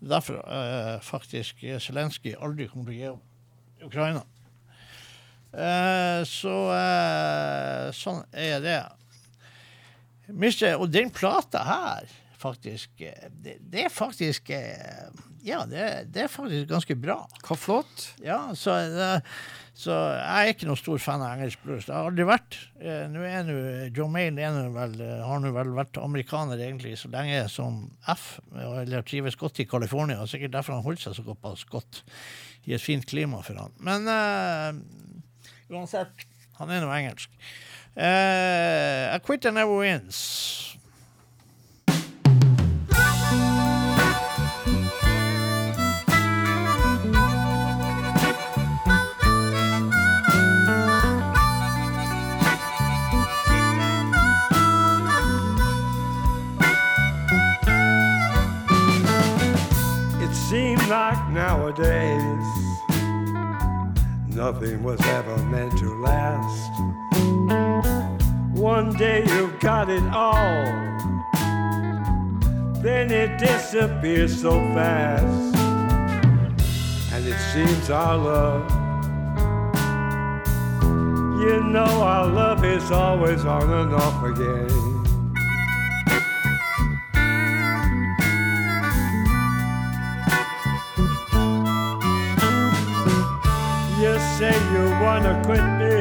Derfor uh, faktisk Zelenskyj aldri kommer til å gi opp Ukraina. Uh, så uh, sånn er det. Mister, og den plata her, faktisk eh, Det, det er faktisk eh, Ja, det, det er faktisk ganske bra. Hva flott. Ja, så, eh, Så jeg er ikke noen stor fan av engelsk blues. Det har aldri vært. Nå er nå Joe eh, har nå vel vært amerikaner egentlig så lenge som F, eller trives godt i California. Sikkert derfor han holdt seg så godt, godt i et fint klima for han. Men uh, uansett, han er nå engelsk. Uh, A quitter never wins. Like nowadays nothing was ever meant to last. One day you've got it all, then it disappears so fast. And it seems our love, you know, our love is always on and off again. You wanna quit me,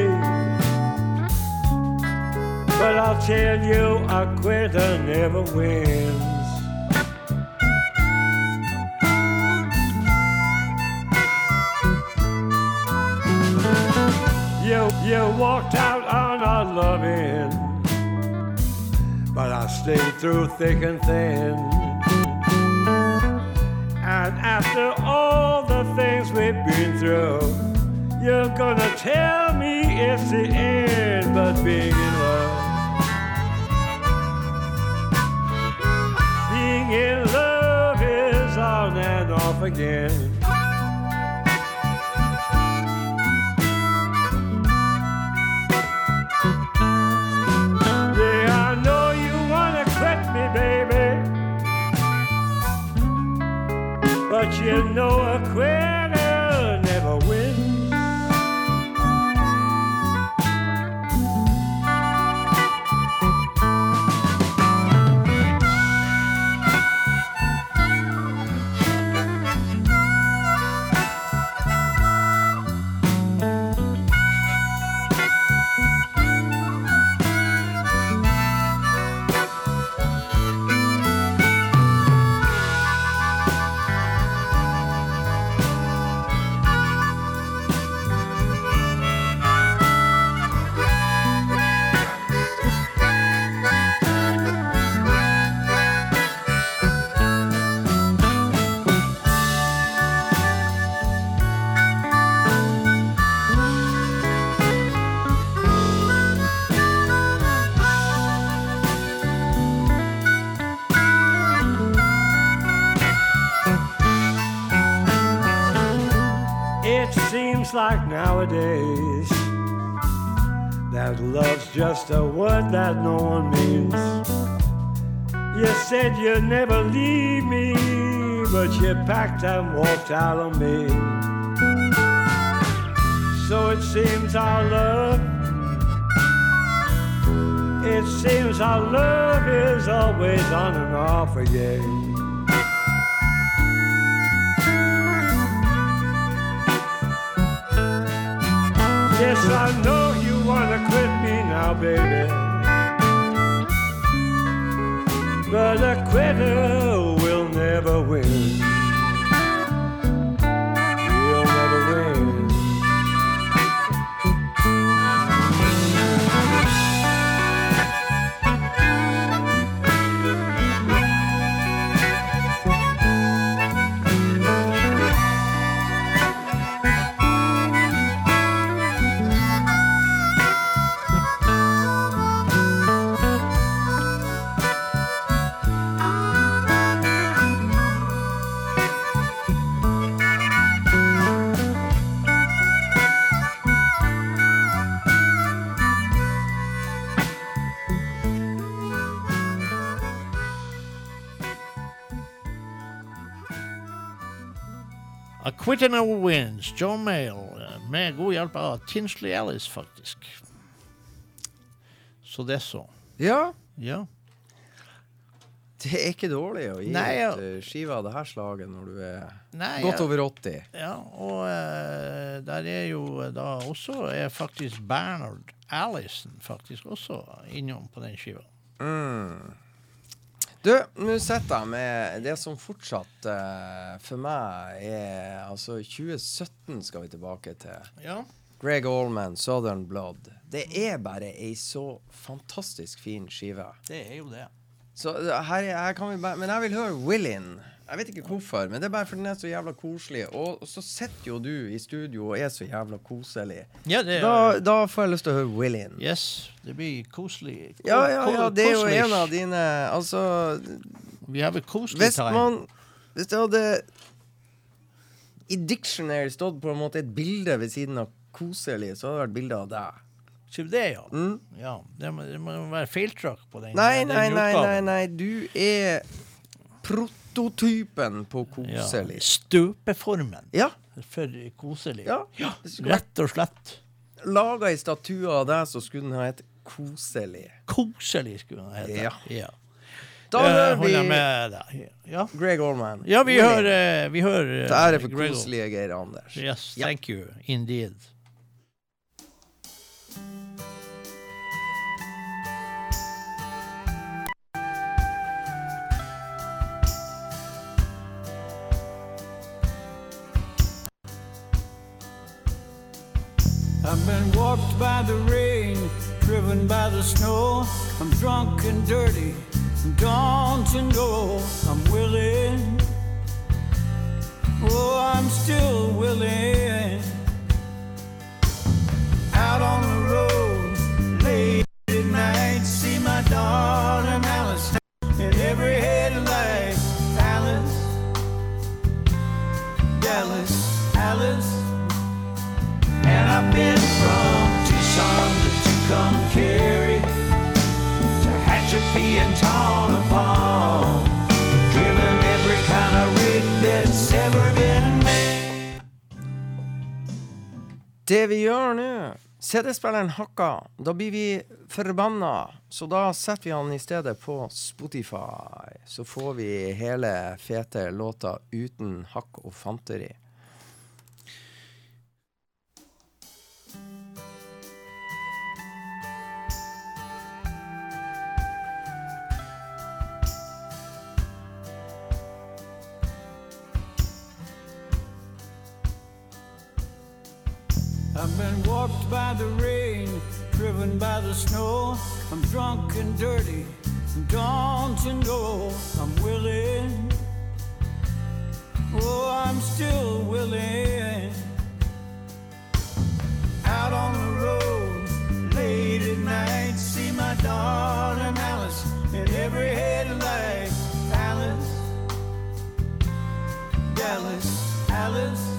but I'll tell you a quitter never wins. You you walked out on our loving, but I stayed through thick and thin. And after all the things we've been through, you're gonna tell me it's the end, but being in love. Being in love is on and off again. Yeah, I know you wanna quit me, baby. But you know a quitter seems like nowadays that love's just a word that no one means. You said you'd never leave me, but you packed and walked out on me. So it seems our love, it seems our love is always on and off again. Yes, I know you wanna quit me now, baby. But a quitter will never win. Quitter never wins. John eh, med god hjelp av Tinsley Ellis, faktisk. Så det så. Ja, Ja. Det er ikke dårlig å gi Nei, ja. ut eh, skive av det her slaget når du er Nei, godt ja. over 80. Ja, og uh, der er jo da også er faktisk Bernard Allison faktisk også innom på den skiva. Mm. Du, nå sitter jeg med det som fortsatt uh, for meg er Altså, 2017 skal vi tilbake til. Ja. Greg Allman, 'Southern Blood'. Det er bare ei så fantastisk fin skive. Det er jo det. Så uh, her, her kan vi bare Men jeg vil høre Willin. Jeg vet ikke hvorfor, men det er bare fordi den er så jævla koselig. Og så sitter jo du i studio og er så jævla koselig. Ja, det er Da, da får jeg lyst til å høre Willin. Yes, det blir koselig. Ko- Ja, ja, ja, det er jo en av dine Altså, Vi har koselig hvis man Hvis det hadde i dictionary stått på en måte et bilde ved siden av koselig, så hadde det vært bilde av deg. Ikke det, ja. Mm. ja det, må, det må være feiltrakk på den. Nei, den nei, nei, nei, nei. Du er prototypen på koselig. Ja, støpeformen Ja. for koselig. Ja. Rett og slett. laga ei statue av deg, så skulle den ha hett Koselig. Koselig skulle den hete. Ja. Da Eh, hører vi med. Ja, Greg Allman. ja vi hører eh, Vi hører eh, Det er for koselige Geir Anders. Yes, thank you. Indeed. I've been warped by the rain, driven by the snow. I'm drunk and dirty, and don't you know I'm willing? Oh, I'm still willing. Out on the road, late at night, see my darling Alice in every headlight. Alice, Dallas, Alice. And I've been to carry to Hatchapee and Tonopah. Driven every kind of rig that's ever been made. Det vi gjør nå CD-spilleren hakka. Da blir vi forbanna. Så da setter vi han i stedet på Spotify. Så får vi hele fete låta uten hakk og fanteri. I've been walked by the rain, driven by the snow. I'm drunk and dirty, don't you know I'm willing? Oh, I'm still willing. Out on the road, late at night, see my darling Alice in every headlight. Alice, Dallas, Alice.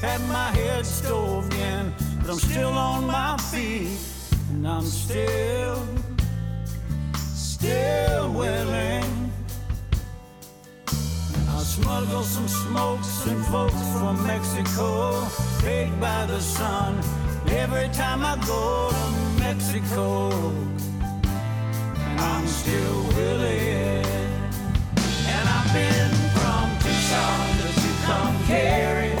had my head stove in, but I'm still on my feet, and I'm still, still willing. I'll smuggle some smokes and folks from Mexico, baked by the sun. Every time I go to Mexico, and I'm still willing. And I've been from Tucson to Tucumcari,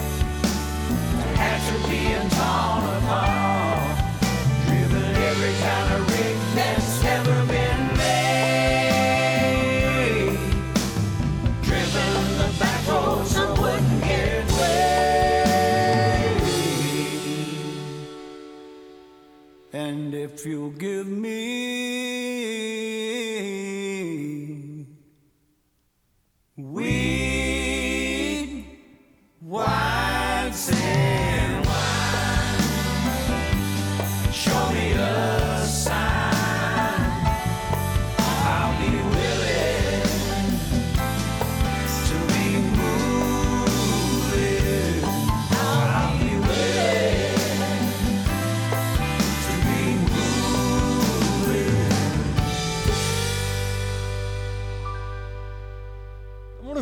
to Hatcherby and Tonopah, driven every kind of rig that's ever been made, driven the backhoes I wouldn't get away. And if you'll give me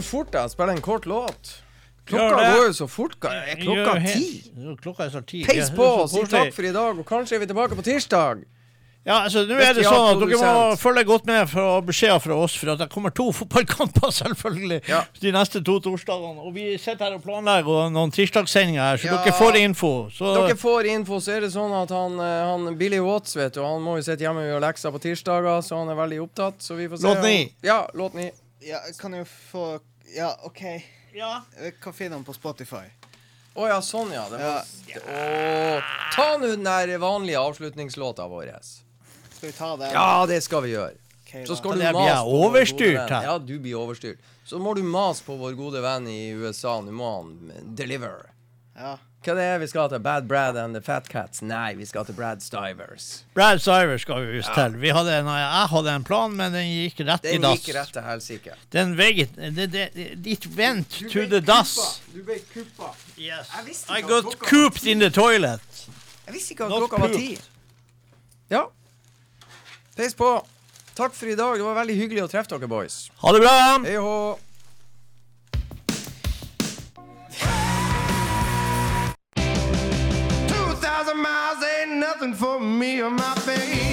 fort jeg spille en kort låt. Klokka går jo så fort. Er klokka ti? Klokka er så ti. Peis på og si takk for i dag, og kanskje er vi tilbake på tirsdag. Ja, altså nå er det sånn at Dere må følge godt med for å ha beskjeder fra oss, for at det kommer to fotballkamper selvfølgelig Ja. de neste to torsdagene. Og vi sitter her og planlegger og noen tirsdagssendinger her, så Ja. dere får info. Så Dere får info, så er det sånn at han, eh, han Billy Watts vet du, han må jo sitte hjemme og gjøre lekser på tirsdager, så han er veldig opptatt. Så vi får se Låt ni. Ja, låt ni. Ja, kan jeg få Ja, OK. ja. Jeg kan finne den på Spotify. Å ja, sånn ja. Det var, Ja. Oh, ta nå den der vanlige avslutningslåta vår. Skal vi ta den? Ja, det skal vi gjøre. Okay, Så skal du mase på vår overstyrt gode venn. her? Ja, du blir overstyrt. Så må du mase på vår gode venn i USA. Nå må han deliver. Ja. Hva det er vi skal til? Bad Brad and the Fat Cats? Nei, vi skal til Brad Stivers. Brad Stivers skal vi visst til. Vi hadde en, jeg hadde en plan, men den gikk rett i dass. Den gikk rett til helsike. Den veget det, det, It went to the dass. Du ble kuppa. Yes. Jeg visste I got cooped in the toilet. Jeg visste ikke at Not klokka var ti. Ja. Peis på. Takk for i dag. Det var veldig hyggelig å treffe dere, boys. Ha det bra! Hei hå. Miles ain't nothing for me or my babe.